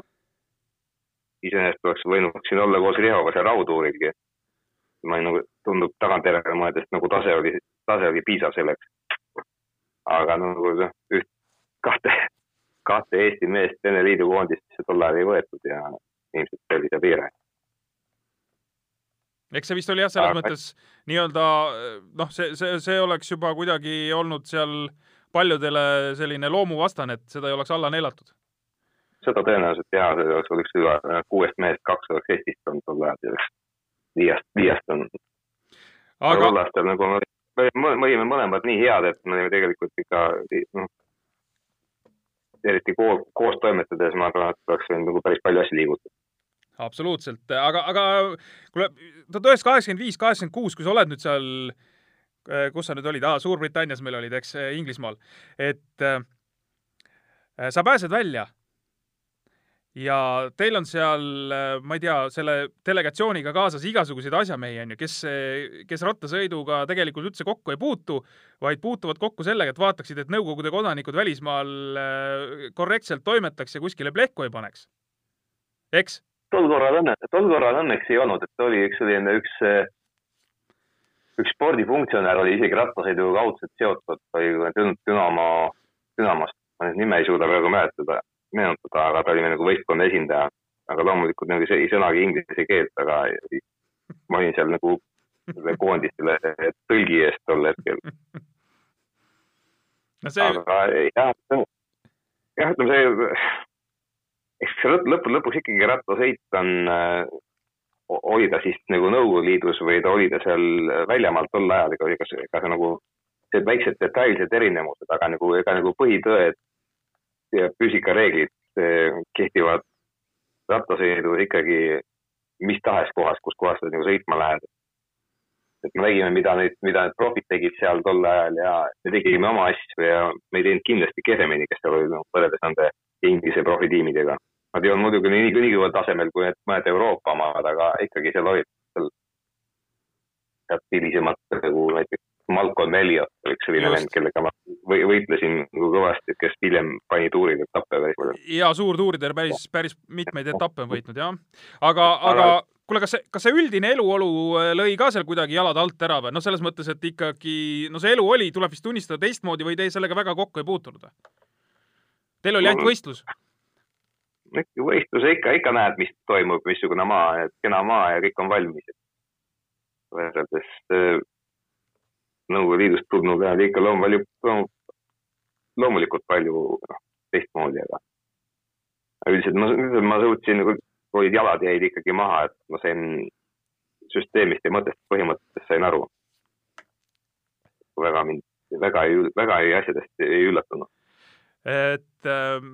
iseenesest oleks võinud siin olla koos Rihoga seal raudtuurilgi. ma olin nagu, tundub tagantjärele mõeldes nagu tase oli, tase oli piisav selleks. aga nagu noh, üht, kahte, kahte Eesti meest Vene Liidu koondist tol ajal ei võetud ja ilmselt see oli see piire eks see vist oli jah, selles aga... mõttes nii-öelda noh, see, see, see oleks juba kuidagi olnud seal paljudele selline loomuvastane, et seda ei oleks alla neelatud seda tõenäoliselt jaa, see oleks olnud üks üle kuuest mehest, kaks oleks Eestist olnud tol ajal ja üks viiest, viiest on. aga tol aastal nagu me, me olime mõlemad nii head, et me olime tegelikult ikka noh, eriti koos, koos toimetades ma arvan, et oleks võinud nagu päris palju asju liigutada absoluutselt, aga, aga kuule, tuhat üheksasada kaheksakümmend viis, kaheksakümmend kuus, kui sa oled nüüd seal, kus sa nüüd olid ah,, Suurbritannias meil olid, eks, Inglismaal, et äh, sa pääsed välja ja teil on seal, ma ei tea, selle delegatsiooniga kaasas igasuguseid asjamehi, on ju, kes, kes rattasõiduga tegelikult üldse kokku ei puutu, vaid puutuvad kokku sellega, et vaataksid, et Nõukogude kodanikud välismaal korrektselt toimetaks ja kuskile plehku ei paneks. eks? Tol korral õnne, tol korral õnneks ei olnud, et oli üks selline, üks, üks spordifunktsionär oli isegi rattasõiduga kaudselt seotud, oli Dünamo, Dünamost, ma nüüd nime ei suuda praegu mäletada meenutada, aga ta oli nagu võistkonna esindaja. aga loomulikult nagu ei sõnagi inglise keelt, aga ma olin seal nagu selle koondistele tõlgi eest tol hetkel no see... aga jah, jah, ütleme see, eks see lõppude lõpuks ikkagi rattasõit on, oli ta siis nagu Nõukogude Liidus või ta oli ta seal väljamaal tol ajal, ega, ega see, ega see nagu, need väiksed detailsed erinevused, aga nagu, ega nagu põhitõed ja füüsikareeglid kehtivad rattasõidul ikkagi mis tahes kohas, kus kohas sa nagu sõitma lähed. et me nägime, mida need, mida need profid tegid seal tol ajal ja me tegime oma asju ja me ei teinud kindlasti kehvemini, kes seal olid no, võrreldes nende Inglise profitiimidega. Nad ei olnud muidugi nii, nii kõrgel tasemel kui need mõned Euroopa omad, aga ikkagi seal olid seal tead hilisemad nagu näiteks Malcolm Elliot oli üks selline vend, kellega ma või, võitlesin nagu kõvasti, kes hiljem pani tuurid etappe päris palju. ja suurtuuridel päris, päris mitmeid etappe on võitnud jah. aga, aga kuule, kas see, kas see üldine eluolu äh, lõi ka seal kuidagi jalad alt ära või? noh, selles mõttes, et ikkagi, no see elu oli, tuleb vist tunnistada teistmoodi või te sellega väga kokku ei puutunud või? Teil oli ainult võistlus? võistluse ikka, ikka näed, mis toimub, missugune maa, kena maa ja kõik on valmis. võrreldes äh, Nõukogude Liidust tulnud ajal ikka loom-, palju loom,, loomulikult palju noh, teistmoodi, aga üldiselt ma, ma suutsin, nagu, olid jalad jäid ikkagi maha, et ma sain süsteemist ja mõttest, põhimõtetest sain aru. väga mind, väga ei, väga ei asjadest ei üllatunud. Et ähm,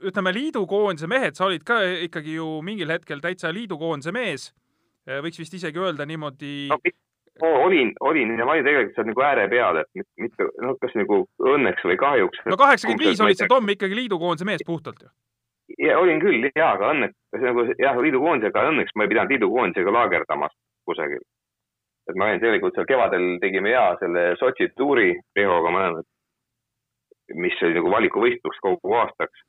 ütleme, liidukoondise mehed, sa olid ka ikkagi ju mingil hetkel täitsa liidukoondise mees, võiks vist isegi öelda niimoodi no, olin, olin ja ma olin tegelikult seal nagu ääre peal, et mitte, noh, kas nagu õnneks või kahjuks. no kaheksakümmend viis olid sa, Tom, ikkagi liidukoondise mees puhtalt ju. ja olin küll ja, aga õnneks nagu jah, liidukoondisega, õnneks ma ei pidanud liidukoondisega laagerdama kusagil. et ma olin tegelikult seal kevadel tegime hea selle Sotši tuuri Rihoga mõlemad, mis oli nagu valikuvõistluseks kogu aastaks.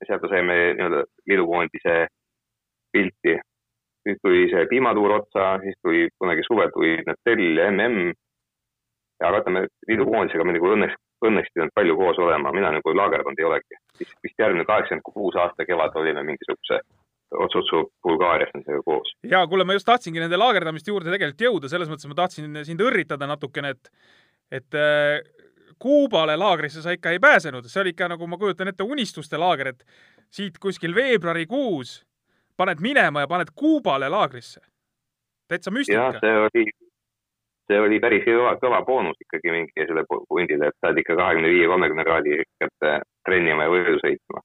ja sealt saime nii-öelda liidukoondise pilti siis tuli see piimatuur otsa, siis tuli kunagi suvel tuli Natel ja mm. ja ütleme, liidukoondisega me nagu õnneks, õnneks pidanud palju koos olema, mina nagu laagerdanud ei olegi. siis vist järgmine kaheksakümmend kuus aasta kevad olime mingisuguse Otsotsu Bulgaarias on sellega koos. ja kuule, ma just tahtsingi nende laagerdamiste juurde tegelikult jõuda, selles mõttes ma tahtsin sind õrritada natukene, et, et äh, Kuubale laagrisse sa ikka ei pääsenud, see oli ikka nagu ma kujutan ette unistuste laager, et siit kuskil veebruarikuus paned minema ja paned Kuubale laagrisse. täitsa jah, müstika. see oli, see oli päris kõva, kõva boonus ikkagi mingi selle pundile, et saad ikka kahekümne viie, kolmekümne kraadi kätte trennima ja võidu sõitma.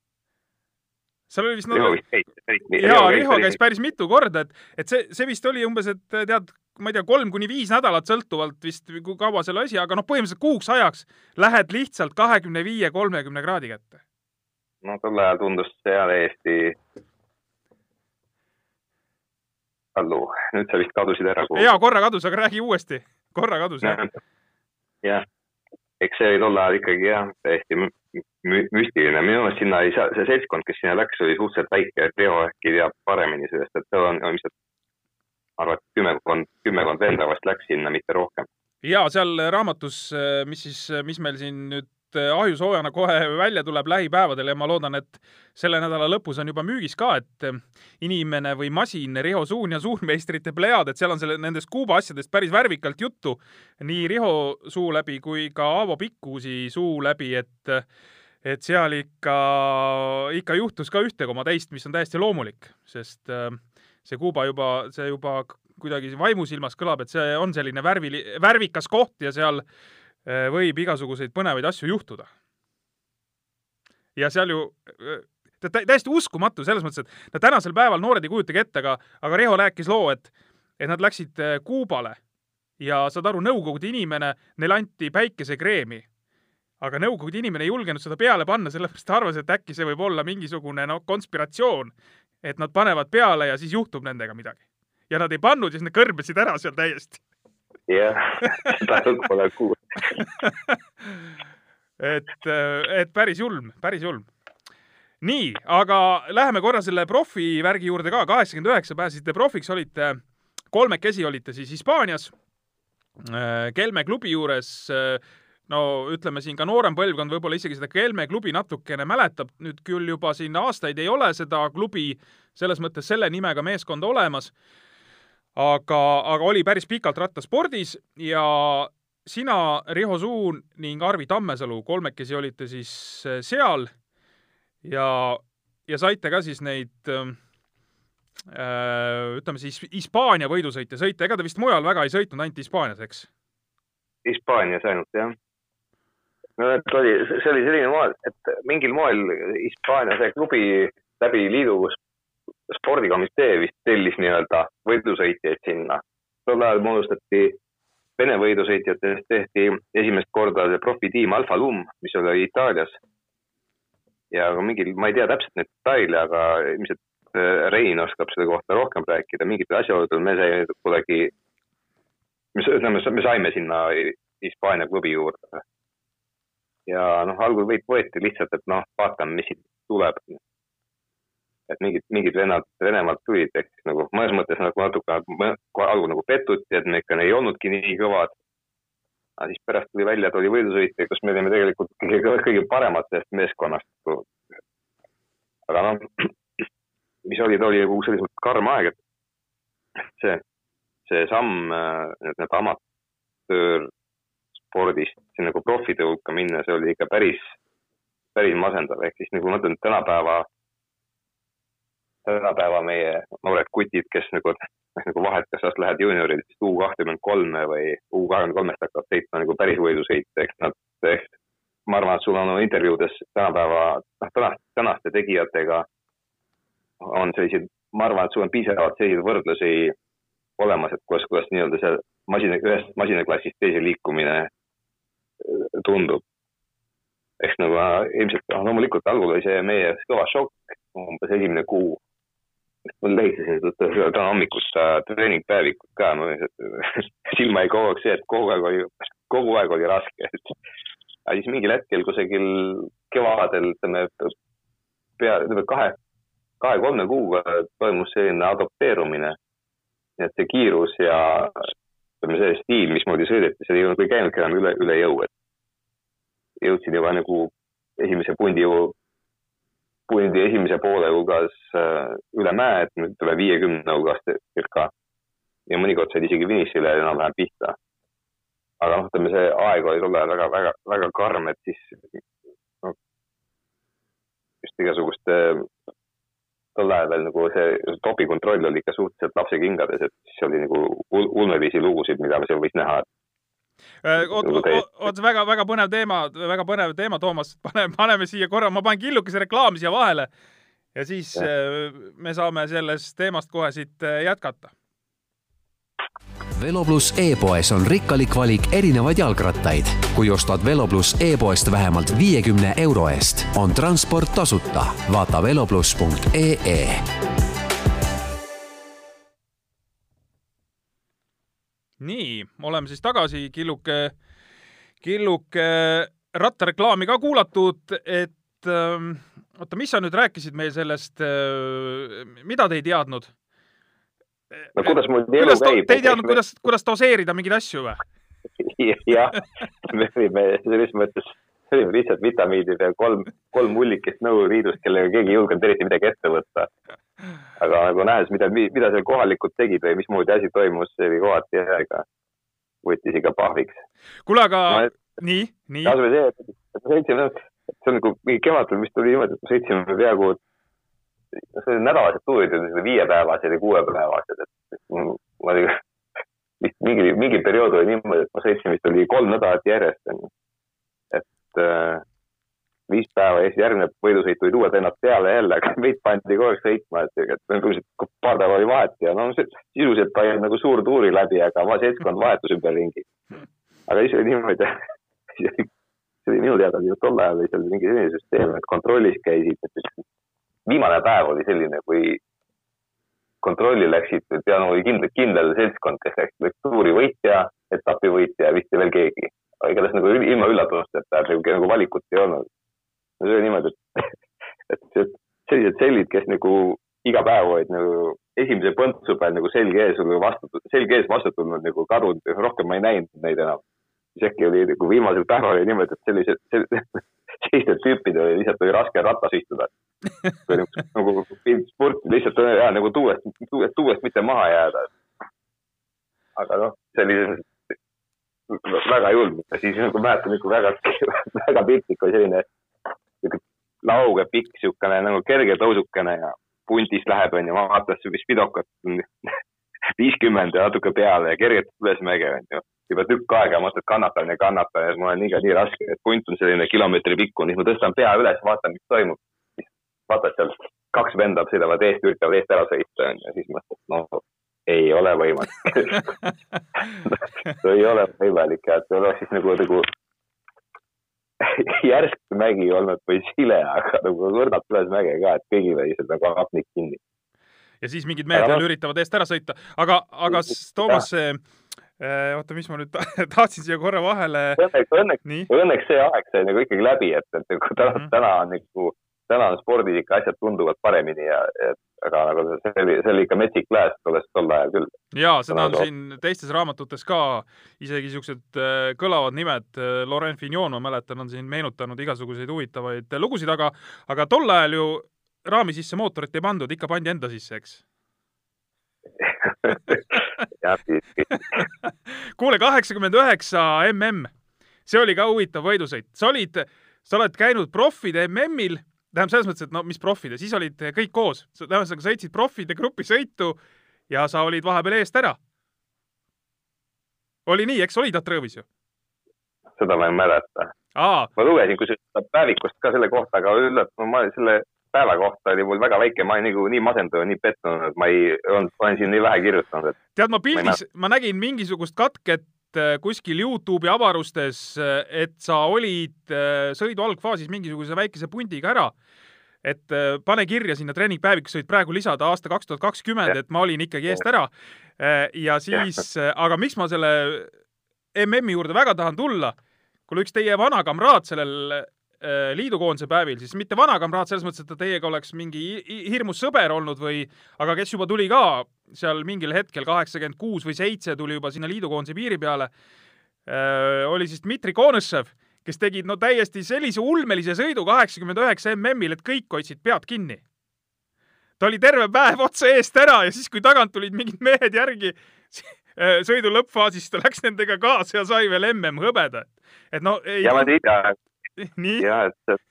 seal oli vist Riho no, vist käis. jaa, Riho käis päris mitu korda, et, et see, see vist oli umbes, et tead, ma ei tea, kolm kuni viis nädalat sõltuvalt vist, kui kaua selle asi, aga noh, põhimõtteliselt kuuks ajaks lähed lihtsalt kahekümne viie, kolmekümne kraadi kätte. no tol ajal tundus see täiesti. Allu, nüüd sa vist kadusid ära. jaa, korra kadus, aga räägi uuesti. korra kadus, jah. jah, eks see oli tol ajal ikkagi jah, täiesti mü- mü- müstiline, minu meelest sinna ei saa, see seltskond, kes sinna läks, oli suhteliselt väike, et Riho äkki teab paremini sellest, et seal on ilmselt, ma arvan, et kümmekond, kümmekond venda vast läks sinna, mitte rohkem. ja seal raamatus, mis siis, mis meil siin nüüd äh, ahjusoojana kohe välja tuleb lähipäevadel ja ma loodan, et selle nädala lõpus on juba müügis ka, et inimene või masin Riho Suun ja suurmeistrite plejaad, et seal on selle, nendest Kuuba asjadest päris värvikalt juttu nii Riho suu läbi kui ka Aavo Pikkusi suu läbi, et et seal ikka, ikka juhtus ka ühte koma teist, mis on täiesti loomulik, sest äh, see Kuuba juba, see juba kuidagi vaimusilmas kõlab, et see on selline värvi, värvikas koht ja seal äh, võib igasuguseid põnevaid asju juhtuda. ja seal ju äh, tä- tä- täiesti uskumatu selles mõttes, et no tänasel päeval noored ei kujutagi ette, aga, aga Riho rääkis loo, et, et nad läksid äh, Kuubale ja saad aru, Nõukogude inimene, neile anti päikesekreemi. aga Nõukogude inimene ei julgenud seda peale panna, sellepärast ta arvas, et äkki see võib olla mingisugune noh, konspiratsioon, et nad panevad peale ja siis juhtub nendega midagi. ja nad ei pannud ja siis nad kõrbesid ära seal täiesti. jah, seda pole kuulnud. et, et päris julm, päris julm. nii, aga läheme korra selle profi värgi juurde ka, kaheksakümmend üheksa pääsesite profiks, olite, kolmekesi olite siis Hispaanias, Kelme klubi juures, no ütleme siin ka noorem põlvkond võib-olla isegi seda Kelme klubi natukene mäletab, nüüd küll juba siin aastaid ei ole seda klubi selles mõttes selle nimega meeskonda olemas, aga, aga oli päris pikalt rattaspordis ja sina, Riho Suun ning Arvi Tammesalu kolmekesi olite siis äh, seal ja, ja saite ka siis neid ähm, äh, ütleme siis Hispaania võidusõite sõita, ega te vist mujal väga ei sõitnud, ainult Hispaanias, eks? Hispaanias ainult jah. No et oli, see oli selline moel, et mingil moel Hispaania see klubi läbi liidu spordikomitee vist tellis nii-öelda võidusõitjaid sinna. tol ajal moodustati Vene võidusõitjatest tehti esimest korda see profitiim Alfa Lum, mis oli Itaalias. ja mingil, ma ei tea täpselt neid detaile, aga ilmselt äh, Rein oskab selle kohta rohkem rääkida, mingitel asjaoludel me sai kuidagi, mis ütleme, me saime sinna Hispaania klubi juurde. Ja noh, algul võit võeti lihtsalt, et noh, vaatame, mis siit tuleb. et mingid, mingid vennad Venemaalt tulid, eks nagu mõnes mõttes nagu natuke algul nagu petuti, et me ikka ei olnudki nii kõvad. aga siis pärast tuli välja, et oli võidusõitja, kus me olime tegelikult kõige, kõige paremad sellest meeskonnast. aga noh, mis oli, ta oli nagu selles mõttes karm aeg, et see, see samm äh, nii-öelda amatöörspordist siin nagu profide hulka minna, see oli ikka päris, päris masendav, ehk siis nagu ma mõtlen tänapäeva, tänapäeva meie noored kutid, kes nagu, nagu vahet, kas sa lähed juunioridest U kakskümmend kolme või U kahekümne kolmest hakkavad sõitma nagu päris võidusõite, eks nad, ehk ma arvan, et sul on intervjuudes tänapäeva, noh, tänaste, tänaste tegijatega on selliseid, ma arvan, et sul on piisavalt selliseid võrdlusi olemas, et kuidas, kuidas nii-öelda see masina, ühest masinaklassist teise liikumine tundub. eks nagu ilmselt, noh loomulikult algul oli see meie jaoks kõva šokk, umbes esimene kuu. mul seda täna hommikust äh, treeningpäevikut ka, no silma jäi kogu aeg see, et kogu aeg oli, kogu aeg oli raske. aga siis mingil hetkel kusagil kevadel, ütleme pea, ütleme kahe, kahe-kolme kuuga toimus selline adopteerumine. et see kiirus ja ütleme, see stiil, mismoodi sõideti, see ei olnud, ei käinudki enam üle, üle jõu, et jõudsin juba nagu esimese pundi pundi esimese poole hulgas äh, üle mäe, et nüüd üle viiekümne hulgas circa. ja mõnikord said isegi finišile enam-vähem pihta. aga noh, ütleme see aeg oli tol ajal väga, väga, väga karm, et siis no, just igasuguste tol ajal veel nagu see topikontroll oli ikka suhteliselt lapsekingades, et siis oli nagu ul- ulmelisi lugusid, mida seal võis näha, Äh, oot, Nagu väga, väga põnev teema, väga põnev teema, Toomas, paneme, paneme siia korra, ma panen killukese reklaami siia vahele ja siis Jah. äh, me saame sellest teemast kohe siit äh, jätkata. Velo pluss e-poes on rikkalik valik erinevaid jalgrattaid. kui ostad Velo pluss e-poest vähemalt viiekümne euro eest, on transport tasuta. vaata velopluss.ee nii, oleme siis tagasi, killuke, killuke rattareklaami ka kuulatud, et ähm, oota, mis sa nüüd rääkisid meil sellest äh,, mida te ei teadnud? No kuidas mul elu kuidas, käib. te ei teadnud, kuidas, kuidas doseerida mingeid asju või? jah, me olime selles mõttes, see oli lihtsalt vitamiinid ja kolm, kolm mullikest Nõukogude Liidust, kellega keegi ei julgenud eriti midagi ette võtta. aga nagu nähes, mida, mida seal kohalikud tegid või mismoodi asi toimus, see oli kohati jah, ega võttis ikka pahviks. kuule, aga Ma- nii, nii, see, et et me sõitsime, see on nagu mingi kevadel vist oli niimoodi, et me sõitsime peaaegu, see oli nädalased tuurid olid viiepäevased ja kuuepäevased, et ma olin vist mingi, mingi periood oli niimoodi, et ma sõitsin vist oli kolm nädalat järjest onju. et äh, viis päeva ja siis järgmine võidusõit tulid uued vennad peale jälle, aga meid pandi kogu aeg sõitma, et, et põhimõtteliselt paar päeva oli vahet ja no sisuliselt oli nagu suur tuuri läbi, aga oma seltskond vahetus ümberringi. aga siis oli niimoodi, see oli minu teada tol ajal oli seal mingi selline süsteem, et kontrollis käisid, et viimane päev oli selline, kui kontrolli läksid, no oli kindel, kindel seltskond, kes läks, tuuri võitja, etapi võitja ja vist veel keegi. aga igatahes nagu ilma üllatusteta, et nagu, nagu valikut ei olnud. no see oli niimoodi, et, et sellised sellid, kes nagu iga päev olid nagu esimese põntsu peal nagu selge ees, vastu, selge ees vastu tulnud nagu kadunud, rohkem ma ei näinud neid enam siis äkki oli nagu viimasel päeval oli niimoodi, et sellised, sellistel tüüpidel oli lihtsalt oli raske rattas istuda. nagu spurt lihtsalt hea nagu tuuest, tuuest, tuuest mitte maha jääda. aga noh, oli väga julm ja siis nagu mäletan nagu väga, väga piltlik oli selline lauge pikk niisugune nagu kerge tõusukene ja puntis läheb onju, vaatas vist pidokat viiskümmend ja natuke peale ja kergelt üles mäge onju juba tükk aega mõtled, kannatan ja kannatan ja mul on ikka nii raske, et punt on selline kilomeetri pikkune, siis ma tõstan pea üles, vaatan, mis toimub. siis vaatad seal kaks venda sõidavad eest, üritavad eest ära sõita ja siis mõtled, no ei ole võimalik no,. ei ole võimalik ja et see oleks siis nagu, nagu järsk mägi olnud või sile, aga nagu kõrnalt üles mäge ka, et kõigil oli seal nagu hapnik kinni. ja siis mingid mehed veel üritavad eest ära sõita, aga, aga Toomas, see oota, mis ma nüüd ta- tahtsin siia korra vahele, õnneks, õnneks õnneks see aeg sai nagu ikkagi läbi, et, et nagu täna mm, -hmm. täna on nagu, täna on spordis ikka asjad tunduvalt paremini ja, aga nagu see oli, see oli ikka metsik lääs tolles tol ajal küll. ja seda on siin teistes raamatutes ka isegi siuksed äh, kõlavad nimed, Laurent Fignon, ma mäletan, on siin meenutanud igasuguseid huvitavaid äh, lugusid, aga, aga tol ajal ju raami sisse mootorit ei pandud, ikka pandi enda sisse, eks. kuule, kaheksakümmend üheksa mm, see oli ka huvitav võidusõit, sa olid, sa oled käinud profide MM-il, tähendab selles mõttes, et no mis profide, siis olid kõik koos, sa sõitsid profide grupi sõitu ja sa olid vahepeal eest ära. oli nii, eks, olid Atrõõvis ju? seda ma ei mäleta. ma lugesin kusjuures päevikust ka selle kohta, aga üllatav, ma selle päeva kohta oli mul väga väike, ma olin nagu nii masendunud, nii pettunud, et ma ei olnud, olen siin nii vähe kirjutanud, et tead, ma pildis, ma nägin mingisugust katket äh, kuskil Youtube'i avarustes, et sa olid äh, sõidu algfaasis mingisuguse väikese pundiga ära. et äh, pane kirja sinna treeningpäevikusse, võid praegu lisada aasta kaks tuhat kakskümmend, et ma olin ikkagi eest ära. ja siis, aga miks ma selle MM-i juurde väga tahan tulla, kuule üks teie vana kamraad sellel äh, liidukoondise päevil, siis mitte vana kamraad selles mõttes, et ta teiega oleks mingi hi- hi- hirmus sõber olnud või, aga kes juba tuli ka seal mingil hetkel kaheksakümmend kuus või seitse tuli juba sinna liidukoondise piiri peale, oli siis Dmitri Konõšev, kes tegid no täiesti sellise ulmelise sõidu kaheksakümmend üheksa MM-il, et kõik hoidsid pead kinni. ta oli terve päev otse eest ära ja siis, kui tagant tulid mingid mehed järgi sõidu lõppfaasis, ta läks nendega kaasa ja sai veel MM hõbeda. et no ei. ja ma tean, nii? jah, et,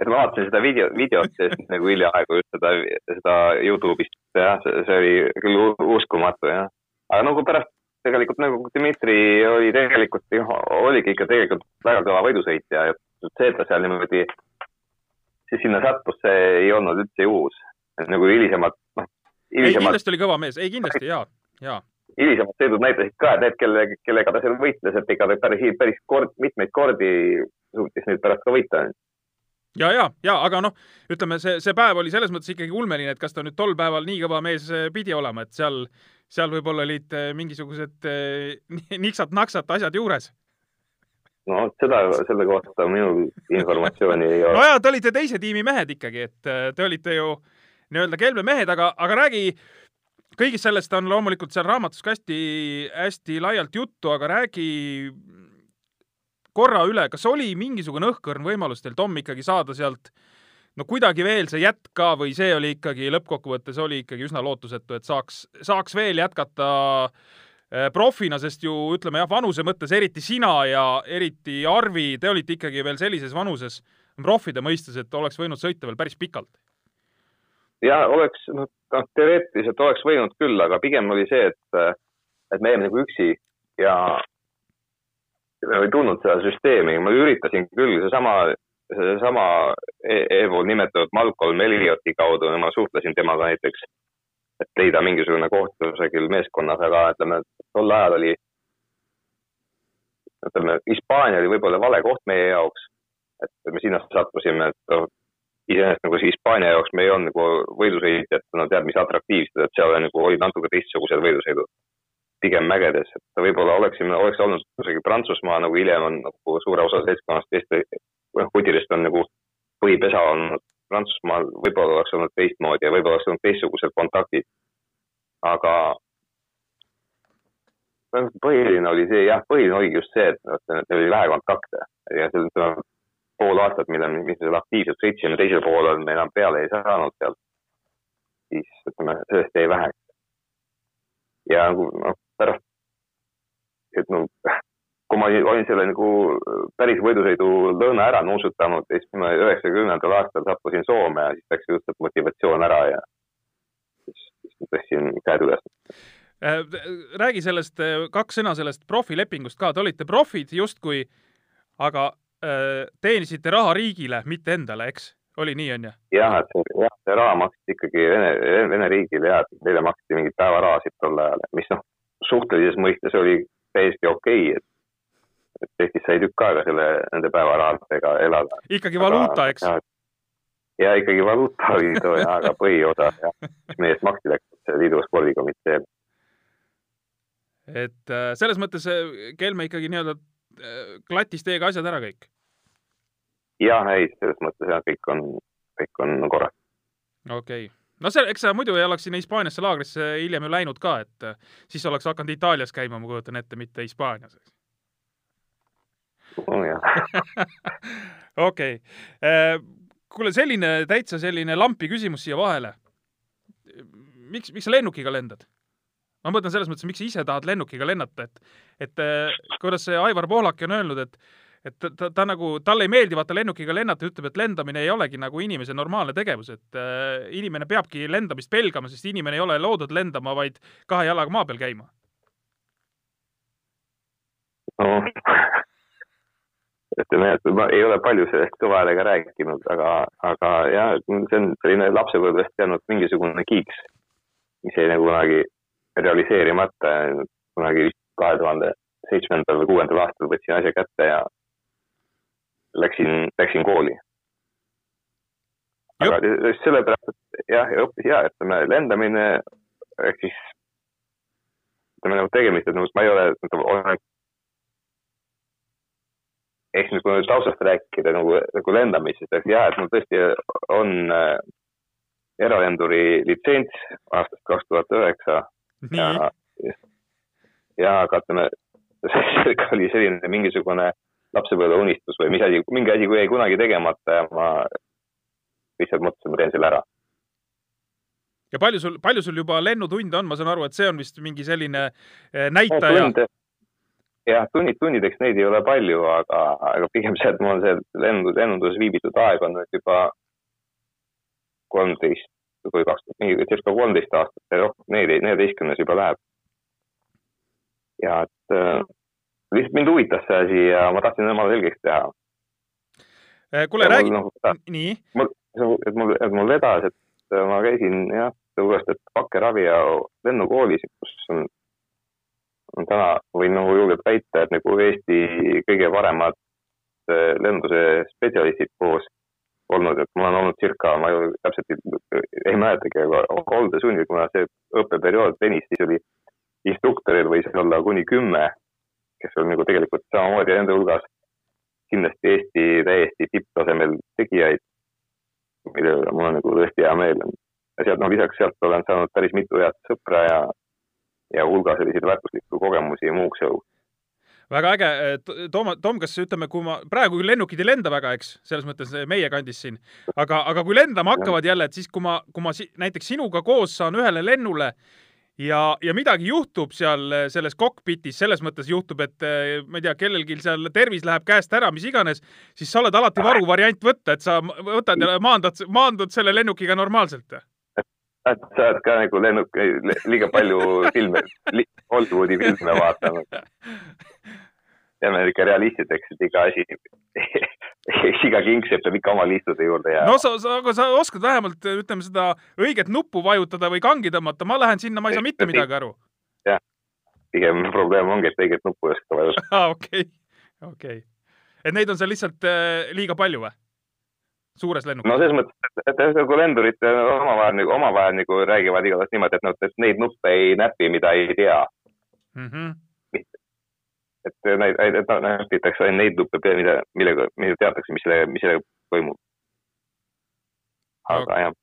et ma vaatasin seda video, videot nagu hiljaaegu just seda, seda Youtube'ist, jah, see oli küll uskumatu, jah. aga nagu pärast tegelikult nagu Dmitri oli tegelikult, oligi ikka tegelikult väga kõva võidusõitja ja see, et ta seal niimoodi, siis sinna sattus, see ei olnud üldse juhus. nagu hilisemad, noh. ei, kindlasti oli kõva mees, ei kindlasti ja, ja. hilisemad sõidud näitasid ka, et need, kelle, kellega ta seal võitles, et ikka päris, päris kord, mitmeid kordi suutis neid pärast ka võita ja, ja, ja aga noh, ütleme see, see päev oli selles mõttes ikkagi ulmeline, et kas ta nüüd tol päeval nii kõva mees pidi olema, et seal seal võib-olla olid eh, mingisugused eh, niksat-naksat asjad juures. no seda, selle kohta minul informatsiooni ei ole. nojah, te olite teise tiimi mehed ikkagi, et eh, te olite ju nii-öelda kelme mehed, aga, aga räägi, kõigist sellest on loomulikult seal raamatus ka hästi, hästi laialt juttu, aga räägi korra üle, kas oli mingisugune õhkõrn võimalus teil, Tom, ikkagi saada sealt äh, no kuidagi veel see jätk ka või see oli ikkagi lõppkokkuvõttes oli ikkagi üsna lootusetu, et saaks, saaks veel jätkata eh, profina, sest ju ütleme jah, vanuse mõttes eriti sina ja eriti Arvi, te olite ikkagi veel sellises vanuses, profide mõistes, et oleks võinud sõita veel päris pikalt. ja oleks, noh, teoreetiliselt oleks võinud küll, aga pigem oli see, et, et me jäime nagu üksi ja ei tulnud seda süsteemi, ma üritasin küll, seesama seesama eespool nimetatud Malcolm Ellioti kaudu, ma suhtlesin temaga näiteks, et leida mingisugune koht kusagil meeskonnas, aga ütleme, tol ajal oli, ütleme, Hispaania oli võib-olla vale koht meie jaoks. et me sinna sattusime, et noh, iseenesest nagu see Hispaania jaoks me ei olnud nagu võidusõitjad, no tead, mis atraktiivsed, et seal nagu olid natuke teistsugused võidusõidud pigem mägedes, et võib-olla oleksime, oleks olnud kusagil Prantsusmaa nagu hiljem on nagu suure osa seltskonnast Eesti, noh, Hutidest on nagu põhipesa olnud Prantsusmaal, võib-olla oleks olnud teistmoodi ja võib-olla oleks olnud teistsugused kontaktid. aga põhiline oli see, jah, põhiline oligi just see, et, et neil oli vähe kontakte ja ütleme, pool aastat, mille, mis me seal aktiivselt sõitsime, teisel poolel me enam peale ei saanud seal, siis ütleme, sellest jäi väheks. ja nagu noh, pärast, et no kui ma olin selle nagu päris võidusõidu lõõna ära nuusutanud, siis ma üheksakümnendal aastal sattusin Soome ja siis läks just motivatsioon ära ja siis, siis tõstsin käed üles äh, räägi sellest, äh, kaks sõna sellest profilepingust ka, te olite profid justkui, aga äh, teenisite raha riigile, mitte endale, eks? oli nii, on ju? jah, et see, jah, see raha maksti ikkagi Vene, Vene riigile ja neile maksti mingeid päevarahasid tol ajal, mis noh, suhtelises mõistes oli täiesti okei okay,, et et Eestis sai tükk aega selle, nende päevarahadega elada. ikkagi valuuta, eks? ja ikkagi valuuta oli too jah, aga põhiosa jah, mis meie eest maksti, läks liidu spordikomitee. et äh, selles mõttes äh, Kelme ikkagi nii-öelda äh, klattis teiega asjad ära kõik? jah, ei, selles mõttes jah, kõik on, kõik on korras. okei okay no see, eks sa muidu ei oleks sinna Hispaaniasse laagrisse hiljem ju läinud ka, et siis oleks hakanud Itaalias käima, ma kujutan ette, mitte Hispaanias, oh,. okei, äh, kuule, selline täitsa selline lampi küsimus siia vahele. miks, miks sa lennukiga lendad? ma mõtlen selles mõttes, miks sa ise tahad lennukiga lennata, et, et äh, kuidas see Aivar Pohlak on öelnud, et et ta, ta, ta nagu, talle ei meeldi vaata lennukiga lennata, ütleb, et lendamine ei olegi nagu inimese normaalne tegevus, et äh, inimene peabki lendamist pelgama, sest inimene ei ole loodud lendama, vaid kahe jalaga maa peal käima. no ütleme, et ma ei ole palju sellest kõva häälega rääkinud, aga, aga jah, see on selline lapsepõlvest jäänud mingisugune kiiks, mis jäi nagu kunagi realiseerimata. kunagi kahe tuhande seitsmendal või kuuendal aastal võtsin asja kätte ja läksin, läksin kooli. aga just sellepärast, et jah, ja õppis ja, ütleme lendamine ehk siis ütleme nagu tegemist, et nagu ma ei ole, olen ehk siis kui nüüd taustast rääkida nagu, nagu lendamisest, et jah, et mul tõesti on äh, eralenduri litsents aastast kaks tuhat üheksa. ja, ja aga ütleme, see oli selline mingisugune lapsepõlveunistus või mis asi, mingi asi jäi kunagi tegemata ja ma lihtsalt mõtlesin, ma teen selle ära. ja palju sul, palju sul juba lennutunde on, ma saan aru, et see on vist mingi selline eh, näitaja. jah, tunnid tunnideks neid ei ole palju, aga, aga pigem see, et mul on see lendu, lennunduses viibitud aeg on nüüd juba kolmteist või kaks, circa kolmteist aastat rohkem, neljateistkümnes juba läheb. ja et äh, lihtsalt mind huvitas see asi ja ma tahtsin emale selgeks teha. Eh, kuule, räägi, Noh, nii, et mul, et mul vedas, et ma käisin jah, tõepoolest, et Bakkeravi ja lennukoolis, kus on, on täna, võin nagu julgelt väita, et nagu Eesti kõige paremad eh, lenduse spetsialistid koos olnud, et mul on olnud circa, ma ju täpselt ei, ei mäletagi, aga koldesunnil, kuna see õppeperiood venis, siis oli instruktoril võis olla kuni kümme, kes on nagu tegelikult samamoodi nende hulgas kindlasti Eesti täiesti tipptasemel tegijaid, mille üle mul on nagu tõesti hea meel. ja sealt, noh lisaks sealt olen saanud päris mitu head sõpra ja, ja hulga selliseid väärtuslikku kogemusi muuks eluks. väga äge. Tom, Tom, kas ütleme, kui ma, praegu küll lennukid ei lenda väga, eks, selles mõttes meie kandis siin, aga, aga kui lendama hakkavad jälle, et siis, kui ma, kui ma si näiteks sinuga koos saan ühele lennule ja, ja midagi juhtub seal selles kokpitis, selles mõttes juhtub, et eh, ma ei tea, kellelgi seal tervis läheb käest ära, mis iganes, siis sa oled alati varuvariant võtta, et sa võtad ja maandad, maandud selle lennukiga normaalselt. et sa oled ka nagu lennuk, liiga palju filme li,, Hollywoodi filme vaadanud. jääme ikka realistideks, et iga asi, iga kingsepp peab ikka oma liistude juurde jääma no sa, sa, aga sa oskad vähemalt ütleme seda õiget nuppu vajutada või kangi tõmmata, ma lähen sinna, ma ei saa mitte midagi aru. pigem probleem ongi, et õiget nuppu ei oska vajutada. aa, okei, okei. et neid on seal lihtsalt äh, liiga palju või? suures lennukis no selles mõttes, et, et ühesõnaga lendurid omavahel nagu, omavahel nagu räägivad igatahes niimoodi, et nad, et neid nuppe ei näpi, mida ei tea. mm? -hmm. Et neid, et näpitakse ainult neid nuppe, mida, millega, mida teatakse, mis sellega, mis sellega toimub. aga jah.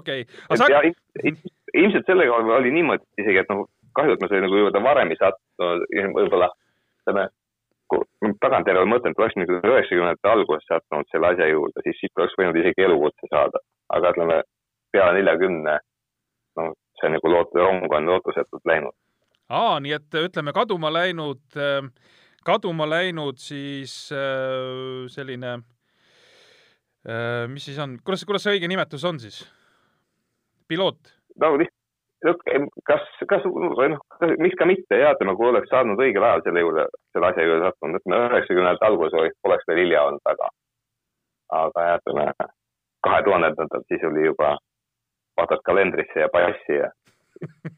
okei, aga sa, ja ilmselt- sellega oli- oli niimoodi isegi, et noh, kahju, et ma selle nagu juba varem ei sattunud, võib-olla ütleme, tagantjärele mõtlen, et oleks nagu üheksakümnendate alguses sattunud selle asja juurde, siis siit oleks võinud isegi elukutse saada. aga ütleme, peale neljakümne, no see nagu loot-, rong on lootusetult läinud. aa, nii et ütleme kaduma läinud, kaduma läinud siis äh, selline, mis siis on, kuidas, kuidas see õige nimetus on siis? piloot? no lihtsalt, kas, kas noh, miks ka mitte jah, ütleme, kui oleks saanud õigel ajal selle juurde, selle asja juurde sattunud, ütleme üheksakümnendate alguses oleks veel hilja olnud, aga, aga jah, ütleme kahe tuhandendatel siis oli juba, vaatad kalendrisse ja passi ja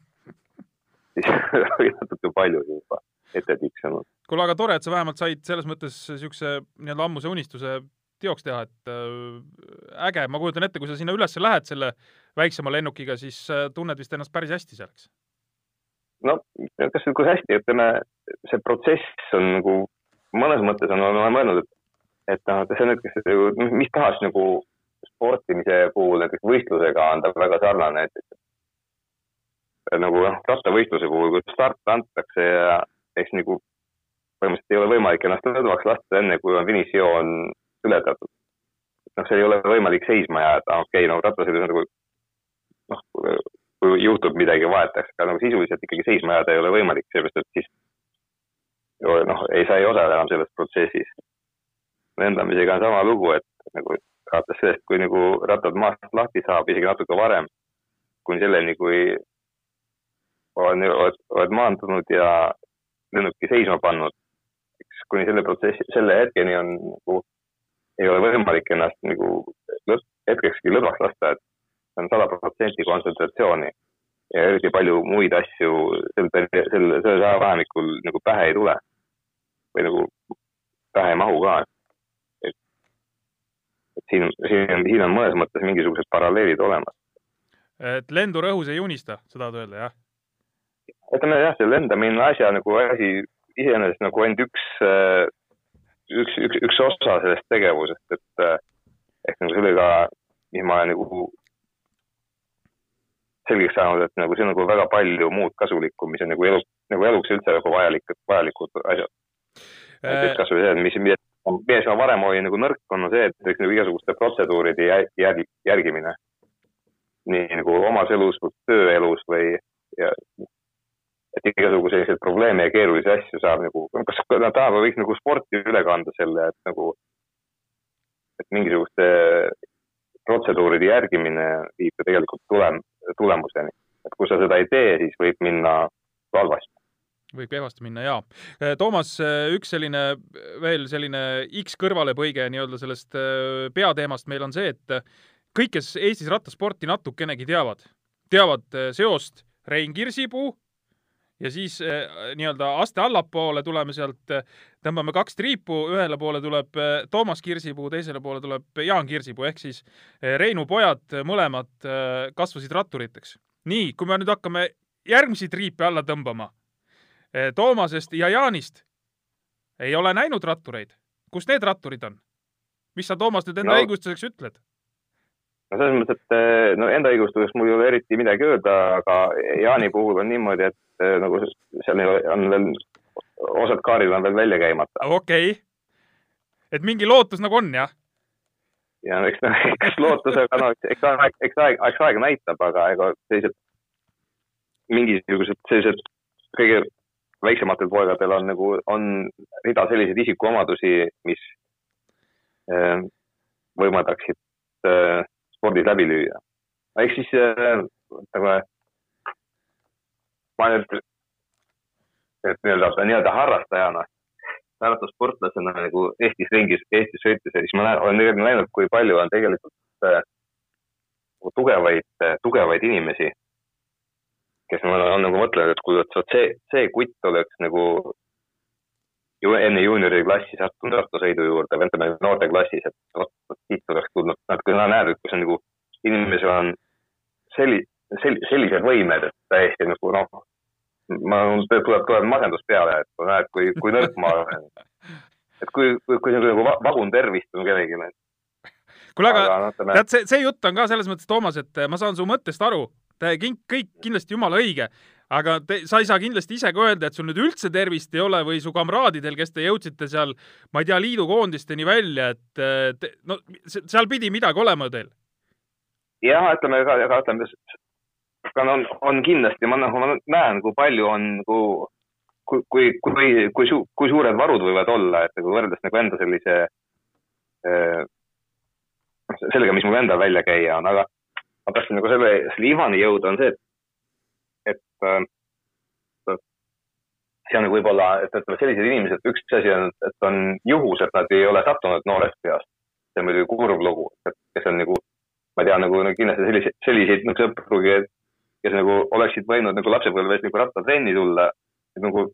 siis oli natuke palju juba ette tiksunud. kuule, aga tore, et sa vähemalt said selles mõttes siukse nii-öelda ammuse unistuse teoks teha, et äh, äge, ma kujutan ette, kui sa sinna üles lähed selle väiksema lennukiga, siis äh, tunned vist ennast päris hästi selleks. no kas nüüd, kui hästi, ütleme, see protsess on nagu mõnes mõttes on, olen mõelnud, et, et noh, see on näiteks mis tahes nagu sportimise puhul näiteks võistlusega on ta väga sarnane, et nagu noh, rattavõistluse puhul, kui start antakse ja eks nagu põhimõtteliselt ei ole võimalik ennast lõdvaks lasta enne, kui on finišijoon ületatud. noh, see ei ole võimalik seisma jääda, okei okay,, no rattasõidus nagu noh, kui juhtub midagi, vahetakse, aga nagu sisuliselt ikkagi seisma jääda ei ole võimalik, sellepärast et siis noh, ei, sa ei osale enam selles protsessis. lendamisega on sama lugu, et nagu alates sellest, kui nagu rattad maast lahti saab, isegi natuke varem, kuni selleni, kui on, oled, oled maandunud ja lennuki seisma pannud, eks kuni selle protsessi, selle hetkeni on nagu, ei ole võimalik ennast nagu lõpp, hetkekski lõdvaks lasta, et on sada protsenti kontsentratsiooni ja eriti palju muid asju sel, sel, sellel ajavahemikul nagu pähe ei tule või nagu pähe ei mahu ka. et, et siin, siin siin on mõnes mõttes mingisugused paralleelid olemas. et lendur õhus ei unista, sa tahad öelda, jah? Ütleme jah, see lendamine asja nagu asi iseenesest nagu ainult üks, üks, üks, üks osa sellest tegevusest, et ehk nagu sellega, mis ma olen nagu selgeks saanud, et nagu see on nagu väga palju muud kasulikku, mis on nagu elu, nagu eluks üldse nagu vajalik, vajalikud asjad. näiteks kasvõi see, mis, milles ma varem olin nagu nõrk, on see, et eks nagu igasuguste protseduuride jär- järgi, järgimine. nii nagu omas elus, tööelus või ja et igasugu selliseid probleeme ja keerulisi asju saab nagu, kas tahavad, võiks nagu sporti üle kanda selle, et nagu, et mingisuguste protseduuride järgimine viib ju tegelikult tulem, tulemuseni. et kui sa seda ei tee, siis võib minna halvasti. võib kehvasti minna ja. Toomas, üks selline veel selline X kõrvalepõige nii-öelda sellest äh, peateemast meil on see, et kõik, kes Eestis rattasporti natukenegi teavad, teavad seost Rein Kirsipuu ja siis äh, nii-öelda aste allapoole tuleme sealt, tõmbame kaks triipu, ühele poole tuleb äh, Toomas Kirsipuu, teisele poole tuleb Jaan Kirsipuu ehk siis Reinu pojad mõlemad kasvasid ratturiteks. nii, kui me nüüd hakkame järgmisi triipe alla tõmbama, Toomasest ja Jaanist ei ole näinud rattureid. kus need ratturid on? mis sa, Toomas, nüüd enda No- õigustuseks ütled? No selles mõttes, et eh, no enda õigustuseks mul ei ole eriti midagi öelda, aga Jaani puhul on niimoodi, et eh, nagu seal on veel, osad kaarid on veel välja käimata okei okay.. et mingi lootus nagu on, jah? ja eks, eks lootusega, no eks aeg, eks aeg, eks aeg näitab, aga ega sellised mingisugused sellised kõige väiksematel poegadel on nagu, on rida selliseid isikuomadusi, mis eh, võimaldaksid eh, spordis läbi lüüa. ehk siis eh, ütleme, ma nüüd, et nii-öelda, nii-öelda harrastajana, harrastussportlasena nagu Eestis ringis, Eestis sõites ja siis ma näen, olen tegelikult näinud, kui palju on tegelikult äh, nagu tugevaid, tugevaid inimesi, kes on, on nagu mõtlenud, et kui vot see, see kutt oleks nagu ju enne juuniori klassi sattunud rattasõidu juurde või ütleme noorteklassis, et vot siit oleks tulnud, natuke sa näed, et kui see nagu, inimesel on selli-, sel-, sellised võimed, et täiesti nagu noh, ma, tuleb, tuleb masendus peale, et kui näed, kui, kui nõrk ma olen. et kui, kui, kui nagu va- vagun tervist on kellelgi, kuule, aga noh, ütleme, tead, see, see jutt on ka selles mõttes, Toomas, et ma saan su mõttest aru, kõik kindlasti jumala õige, aga te, sa ei saa kindlasti ise ka öelda, et sul nüüd üldse tervist ei ole või su kamraadidel, kes te jõudsite seal, ma ei tea, liidukoondisteni välja, et eh, te, no se- seal pidi midagi olema ju teil. jah, ütleme, aga, aga ütleme, on, on kindlasti, ma nagu näen, kui palju on nagu, kui, kui, kui, kui su-, kui suured varud võivad olla, et nagu võrreldes nagu enda sellise noh, sellega, mis mul endal välja käia on, aga ma tahtsin nagu selle, selle ivani jõuda, on see, et, et äh, see on võib-olla, et ütleme, sellised inimesed, üks asi on, et on juhus, et nad ei ole sattunud noorest peast. see on muidugi kurb lugu, et kes on nagu, ma tean nagu kindlasti selliseid, selliseid nagu sõpru, kes nagu oleksid võinud nagu lapsepõlves nagu rattatrenni tulla, et nagu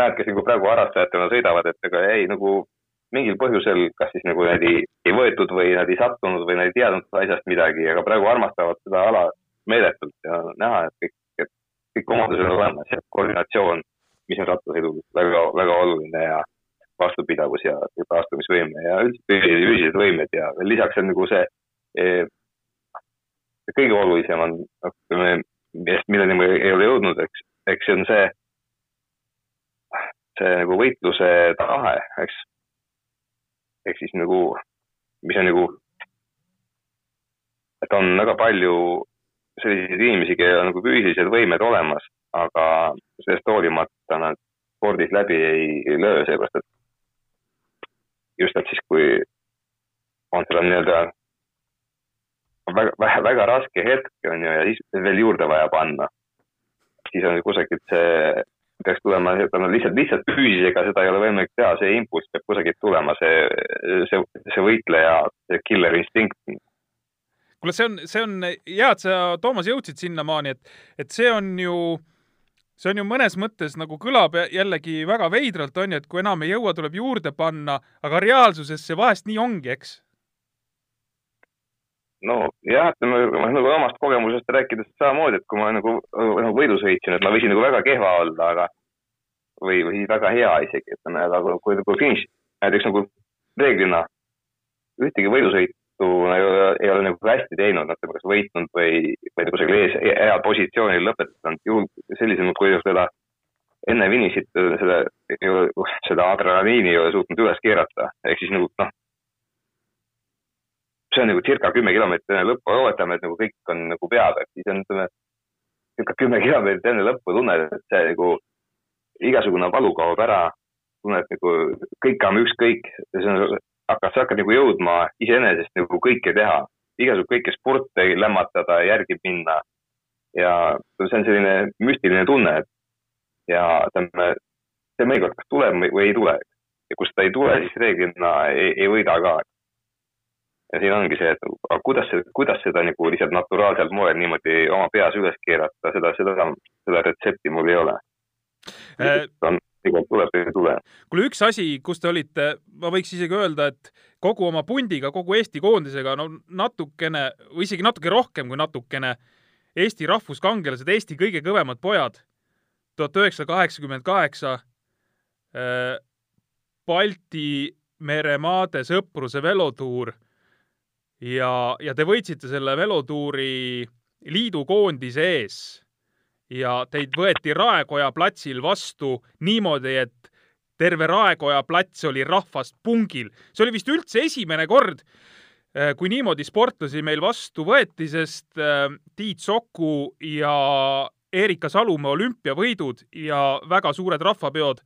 näed, kes nagu praegu harrastajatena sõidavad, et ega ei nagu mingil põhjusel, kas siis nagu neid ei, ei võetud või nad ei sattunud või nad ei teadnud asjast midagi, aga praegu armastavad seda ala meeletult ja näha, et kõik, et kõik omadused on olemas ja koordinatsioon, mis on rattasõidul väga, väga oluline ja vastupidavus ja, ja taastumisvõime ja üldse ühised võimed ja veel lisaks on nagu see eh, kõige olulisem on, millest, milleni me ei ole jõudnud, eks, eks see on see, see nagu võitluse tahe, eks. ehk siis nagu, mis on nagu, et on väga palju selliseid inimesi, kellel on nagu füüsilised võimed olemas, aga sellest hoolimata nad spordis läbi ei, löö, seepärast et just et siis, kui on seal nii-öelda väga, väga, väga raske hetk on ju ja siis veel juurde vaja panna. siis on kusagilt see, peaks tulema no, lihtsalt, lihtsalt füüsisega, seda ei ole võimalik teha, see impulss peab kusagilt tulema, see, see, see võitleja, see killer instinkt. kuule, see on, see on hea, et sa, Toomas, jõudsid sinnamaani, et, et see on ju see on ju mõnes mõttes nagu kõlab jällegi väga veidralt, on ju, et kui enam ei jõua, tuleb juurde panna, aga reaalsuses see vahest nii ongi, eks? nojah, ütleme nagu omast kogemusest rääkides samamoodi, et kui ma nagu, nagu võidu sõitsin, et ma võisin nagu väga kehva olla, aga või, või väga hea isegi, ütleme, aga kui, kui finiš näiteks nagu reeglina ühtegi võidusõitu ei ole, ei ole nagu hästi teinud, nad kas võitnud või, või kusagil ees heal positsioonil lõpetanud, juhul sellisel juhul, kui seda enne finišit selle, seda adrenaliini ei ole suutnud üles keerata, ehk siis nagu noh, see on nagu circa kümme kilomeetrit enne lõppu, oletame, et nagu kõik on nagu pead, et siis on, ütleme, circa kümme kilomeetrit enne lõppu tunned, et see nagu igasugune valu kaob ära, tunned nagu kõik on ükskõik, see on, hakkad, sa hakkad nagu jõudma iseenesest nagu kõike teha, igasugu kõike sporte lämmatada, järgi minna. ja see on selline müstiline tunne, et ja ütleme, see mõnikord kas tuleb või ei tule. ja kus ta ei tule, siis reeglina ei, ei võida ka ja siin ongi see, et aga kuidas, kuidas seda nagu lihtsalt naturaalsel moel niimoodi oma peas üles keerata, seda, seda, seda retsepti mul ei ole äh,. on, tegelikult tuleb või ei tule. kuule, üks asi, kus te olite, ma võiks isegi öelda, et kogu oma pundiga, kogu Eesti koondisega, no natukene või isegi natuke rohkem kui natukene, Eesti rahvuskangelased, Eesti kõige kõvemad pojad, tuhat üheksasada kaheksakümmend kaheksa, äh, Balti meremaade sõpruse velotuur ja, ja te võitsite selle velotuuri liidukoondise ees ja teid võeti Raekoja platsil vastu niimoodi, et terve Raekoja plats oli rahvast pungil. see oli vist üldse esimene kord, äh, kui niimoodi sportlasi meil vastu võeti, sest äh, Tiit Soku ja Erika Salumäe olümpiavõidud ja väga suured rahvapeod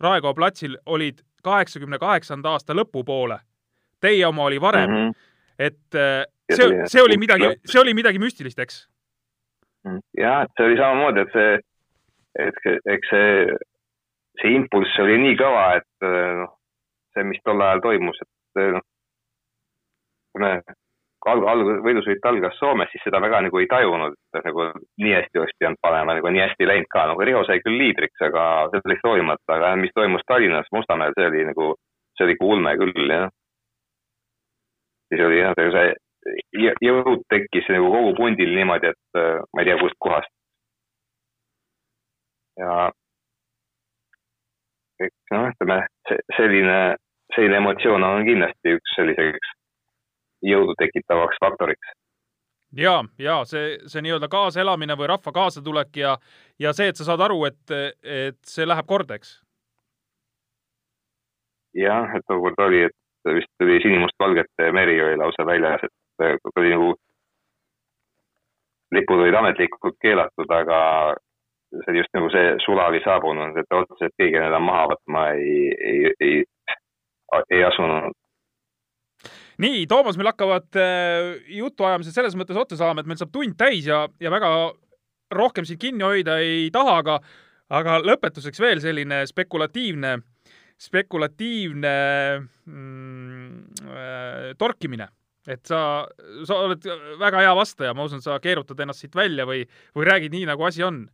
Raekoja platsil olid kaheksakümne kaheksanda aasta lõpupoole. Teie oma oli varem mm. -hmm et äh, see, see oli midagi, see oli midagi müstilist, eks? Mm, jah, see oli samamoodi, et see, et eks see, see impulss oli nii kõva, et äh, noh, see, mis tol ajal toimus, et äh, noh, kui me alg-, alg-, võidusõit algas Soomes, siis seda väga nagu ei tajunud, et nagu nii hästi oleks pidanud panema, nagu nii hästi läinud ka, nagu Riho sai küll liidriks, aga sellest hoolimata, aga mis toimus Tallinnas Mustamäel, see oli nagu, see oli ikka ulme küll, jah. Siis oli jah, see jõud tekkis nagu kogu pundil niimoodi, et äh, ma ei tea, kust kohast. ja eks noh, ütleme selline, selline emotsioon on kindlasti üks selliseks jõudu tekitavaks faktoriks ja, ja see, see nii-öelda kaasaelamine või rahva kaasatulek ja, ja see, et sa saad aru, et, et see läheb korda, eks? jah, et tookord oli, et vist oli sinimustvalgete meri oli lausa väljas, et oli nagu, lipud olid ametlikult keelatud, aga see oli just nagu see sula oli saabunud, et otseselt keegi enam maha võtma ei, ei, ei, ei asunud. Nii, Toomas, meil hakkavad äh, jutuajamised selles mõttes otsa saama, et meil saab tund täis ja, ja väga rohkem siin kinni hoida ei taha, aga, aga lõpetuseks veel selline spekulatiivne spekulatiivne mm, äh, torkimine et sa, sa oled väga hea vastaja, ma usun, sa keerutad ennast siit välja või, või räägid nii, nagu asi on.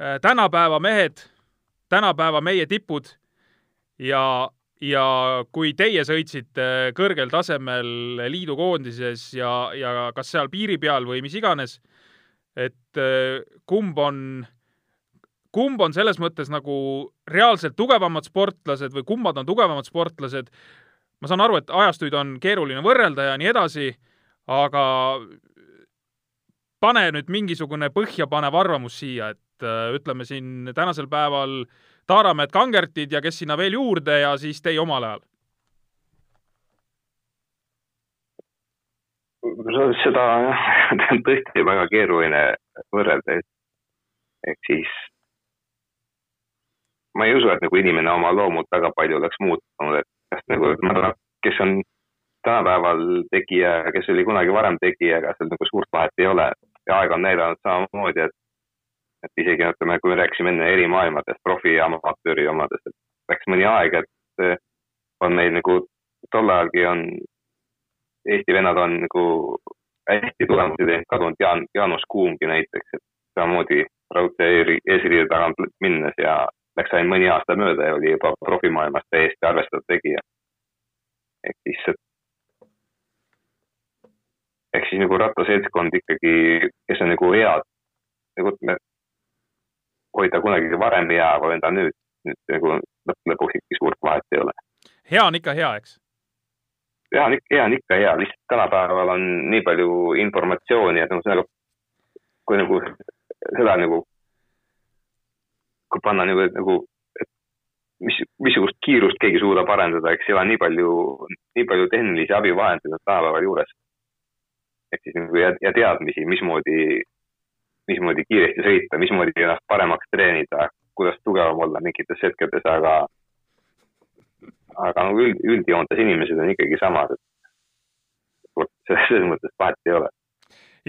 Äh, tänapäeva mehed, tänapäeva meie tipud ja, ja kui teie sõitsite kõrgel tasemel liidukoondises ja, ja kas seal piiri peal või mis iganes, et äh, kumb on kumb on selles mõttes nagu reaalselt tugevamad sportlased või kummad on tugevamad sportlased. Ma saan aru, et ajastuid on keeruline võrrelda ja nii edasi, aga pane nüüd mingisugune põhjapanev arvamus siia, et äh, ütleme siin tänasel päeval Taaramäed, Kangertid ja kes sinna veel juurde ja siis teie omal ajal. Seda jah, on tõesti väga keeruline võrrelda, ehk siis ma ei usu, et nagu inimene oma loomult väga palju oleks muutunud, et kas nagu, ma arvan, kes on tänapäeval tegija ja kes oli kunagi varem tegija, ega seal nagu suurt vahet ei ole. ja aeg on näidanud samamoodi, et, et isegi ütleme, kui me rääkisime enne eri maailmadest, profi ja amatööri omadest, et läks mõni aeg, et on meil nagu tol ajalgi on, Eesti vennad on nagu hästi tulemusi teinud, kadunud Jaan, Jaanus Kuumgi näiteks, et samamoodi raudtee eesriide tagant minnes ja läks ainult mõni aasta mööda ja oli juba profimaailmas täiesti arvestatav tegija. ehk siis, ehk siis nagu rattaseltskond ikkagi, kes on nagu head, nagu ütleme, hoida kunagi varem hea või enda nüüd, nüüd nagu lõpuks ikkagi suurt vahet ei ole. hea on ikka hea, eks? hea on ikka, hea on ikka hea, lihtsalt tänapäeval on nii palju informatsiooni, et see nagu, kui nagu seda nagu kui panna nagu, nagu, et mis, missugust kiirust keegi suudab arendada, eks ei ole nii palju, nii palju tehnilisi abivahendeid on tänapäeval juures. ehk siis nagu ja, ja teadmisi, mismoodi, mismoodi kiiresti sõita, mismoodi ennast paremaks treenida, kuidas tugevam olla mingites hetkedes, aga, aga nagu üld, üldjoontes inimesed on ikkagi samad, et selles mõttes vahet ei ole.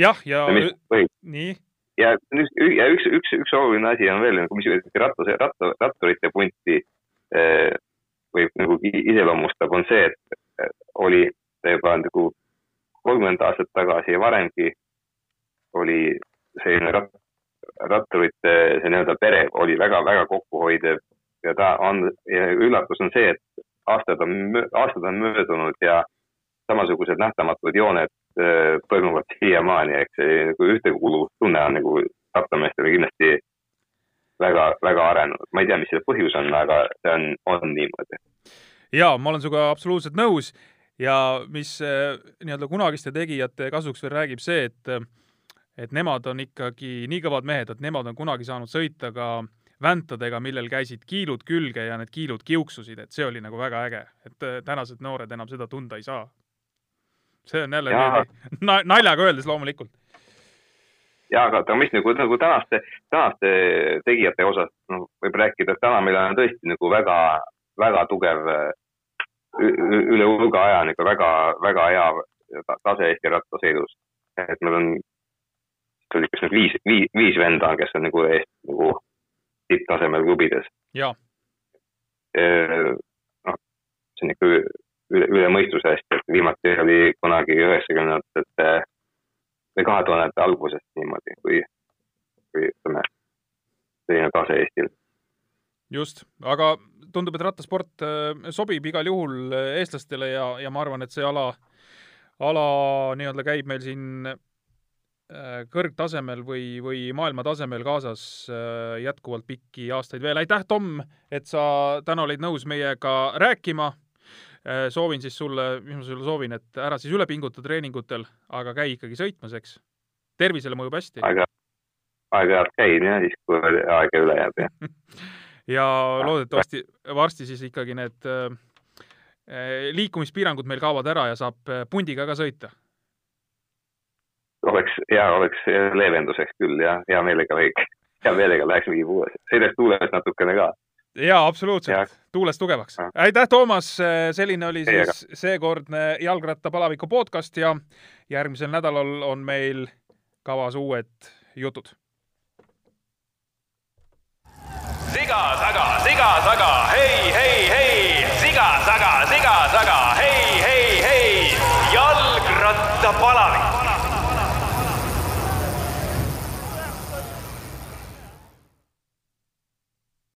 jah, ja, ja või, nii ja üks, ja üks, üks, üks oluline asi on veel mis rattas, ratta, ratturite punti eh, võib nagu iseloomustab, on see, et oli juba nagu kolmkümmend aastat tagasi ja varemgi oli selline rat, ratturite see nii-öelda pere oli väga-väga kokkuhoidev. Ja ta on, üllatus on see, et aastad on, aastad on möödunud ja samasugused nähtamatud jooned äh, toimuvad siiamaani, ehk see nagu ühtekuuluvustunne on nagu rattameestele kindlasti väga, väga arenenud. ma ei tea, mis selle põhjus on, aga see on, on niimoodi. ja ma olen sinuga absoluutselt nõus ja mis äh, nii-öelda kunagiste tegijate kasuks veel räägib see, et et nemad on ikkagi nii kõvad mehed, et nemad on kunagi saanud sõita ka väntadega, millel käisid kiilud külge ja need kiilud kiuksusid, et see oli nagu väga äge, et äh, tänased noored enam seda tunda ei saa see on jälle na naljaga öeldes loomulikult. ja aga, aga mis nagu, nagu tänaste, tänaste tegijate osas, noh, võib rääkida, et täna meil on tõesti nagu väga, väga tugev üle hulga aja nagu väga, väga hea tase Eesti rattasõidus. et meil on, see oli kas nüüd viis, viis, viis venda, kes on nagu Eesti nagu tipptasemel klubides. jah. noh, see on ikka üle, üle mõistuse hästi, et viimati oli kunagi üheksakümnendate või kahe tuhandete algusest niimoodi, kui, kui ütleme, selline tase Eestil. just, aga tundub, et rattasport äh, sobib igal juhul äh, eestlastele ja, ja ma arvan, et see ala, ala nii-öelda käib meil siin äh, kõrgtasemel või, või maailma tasemel kaasas jätkuvalt pikki aastaid veel. aitäh, Tom, et sa täna olid nõus meiega rääkima soovin siis sulle, mis ma sulle soovin, et ära siis üle pinguta treeningutel, aga käi ikkagi sõitmas, eks. tervisele mõjub hästi. aeg-ajalt, aeg-ajalt käin jah, siis kui aega üle jääb, jah ja loodetavasti varsti siis ikkagi need äh, äh, liikumispiirangud meil kaovad ära ja saab äh, pundiga ka sõita. oleks, hea oleks leevenduseks küll ja hea meelega, hea meelega läheks mingi puues, sõidaks tuules natukene ka jaa, absoluutselt. tuulest tugevaks. aitäh, Toomas, selline oli siis seekordne Jalgrattapalaviku podcast ja järgmisel nädalal on meil kavas uued jutud. siga taga, siga taga, hei, hei, hei, siga taga, siga taga, hei, hei, hei, jalgrattapalavik.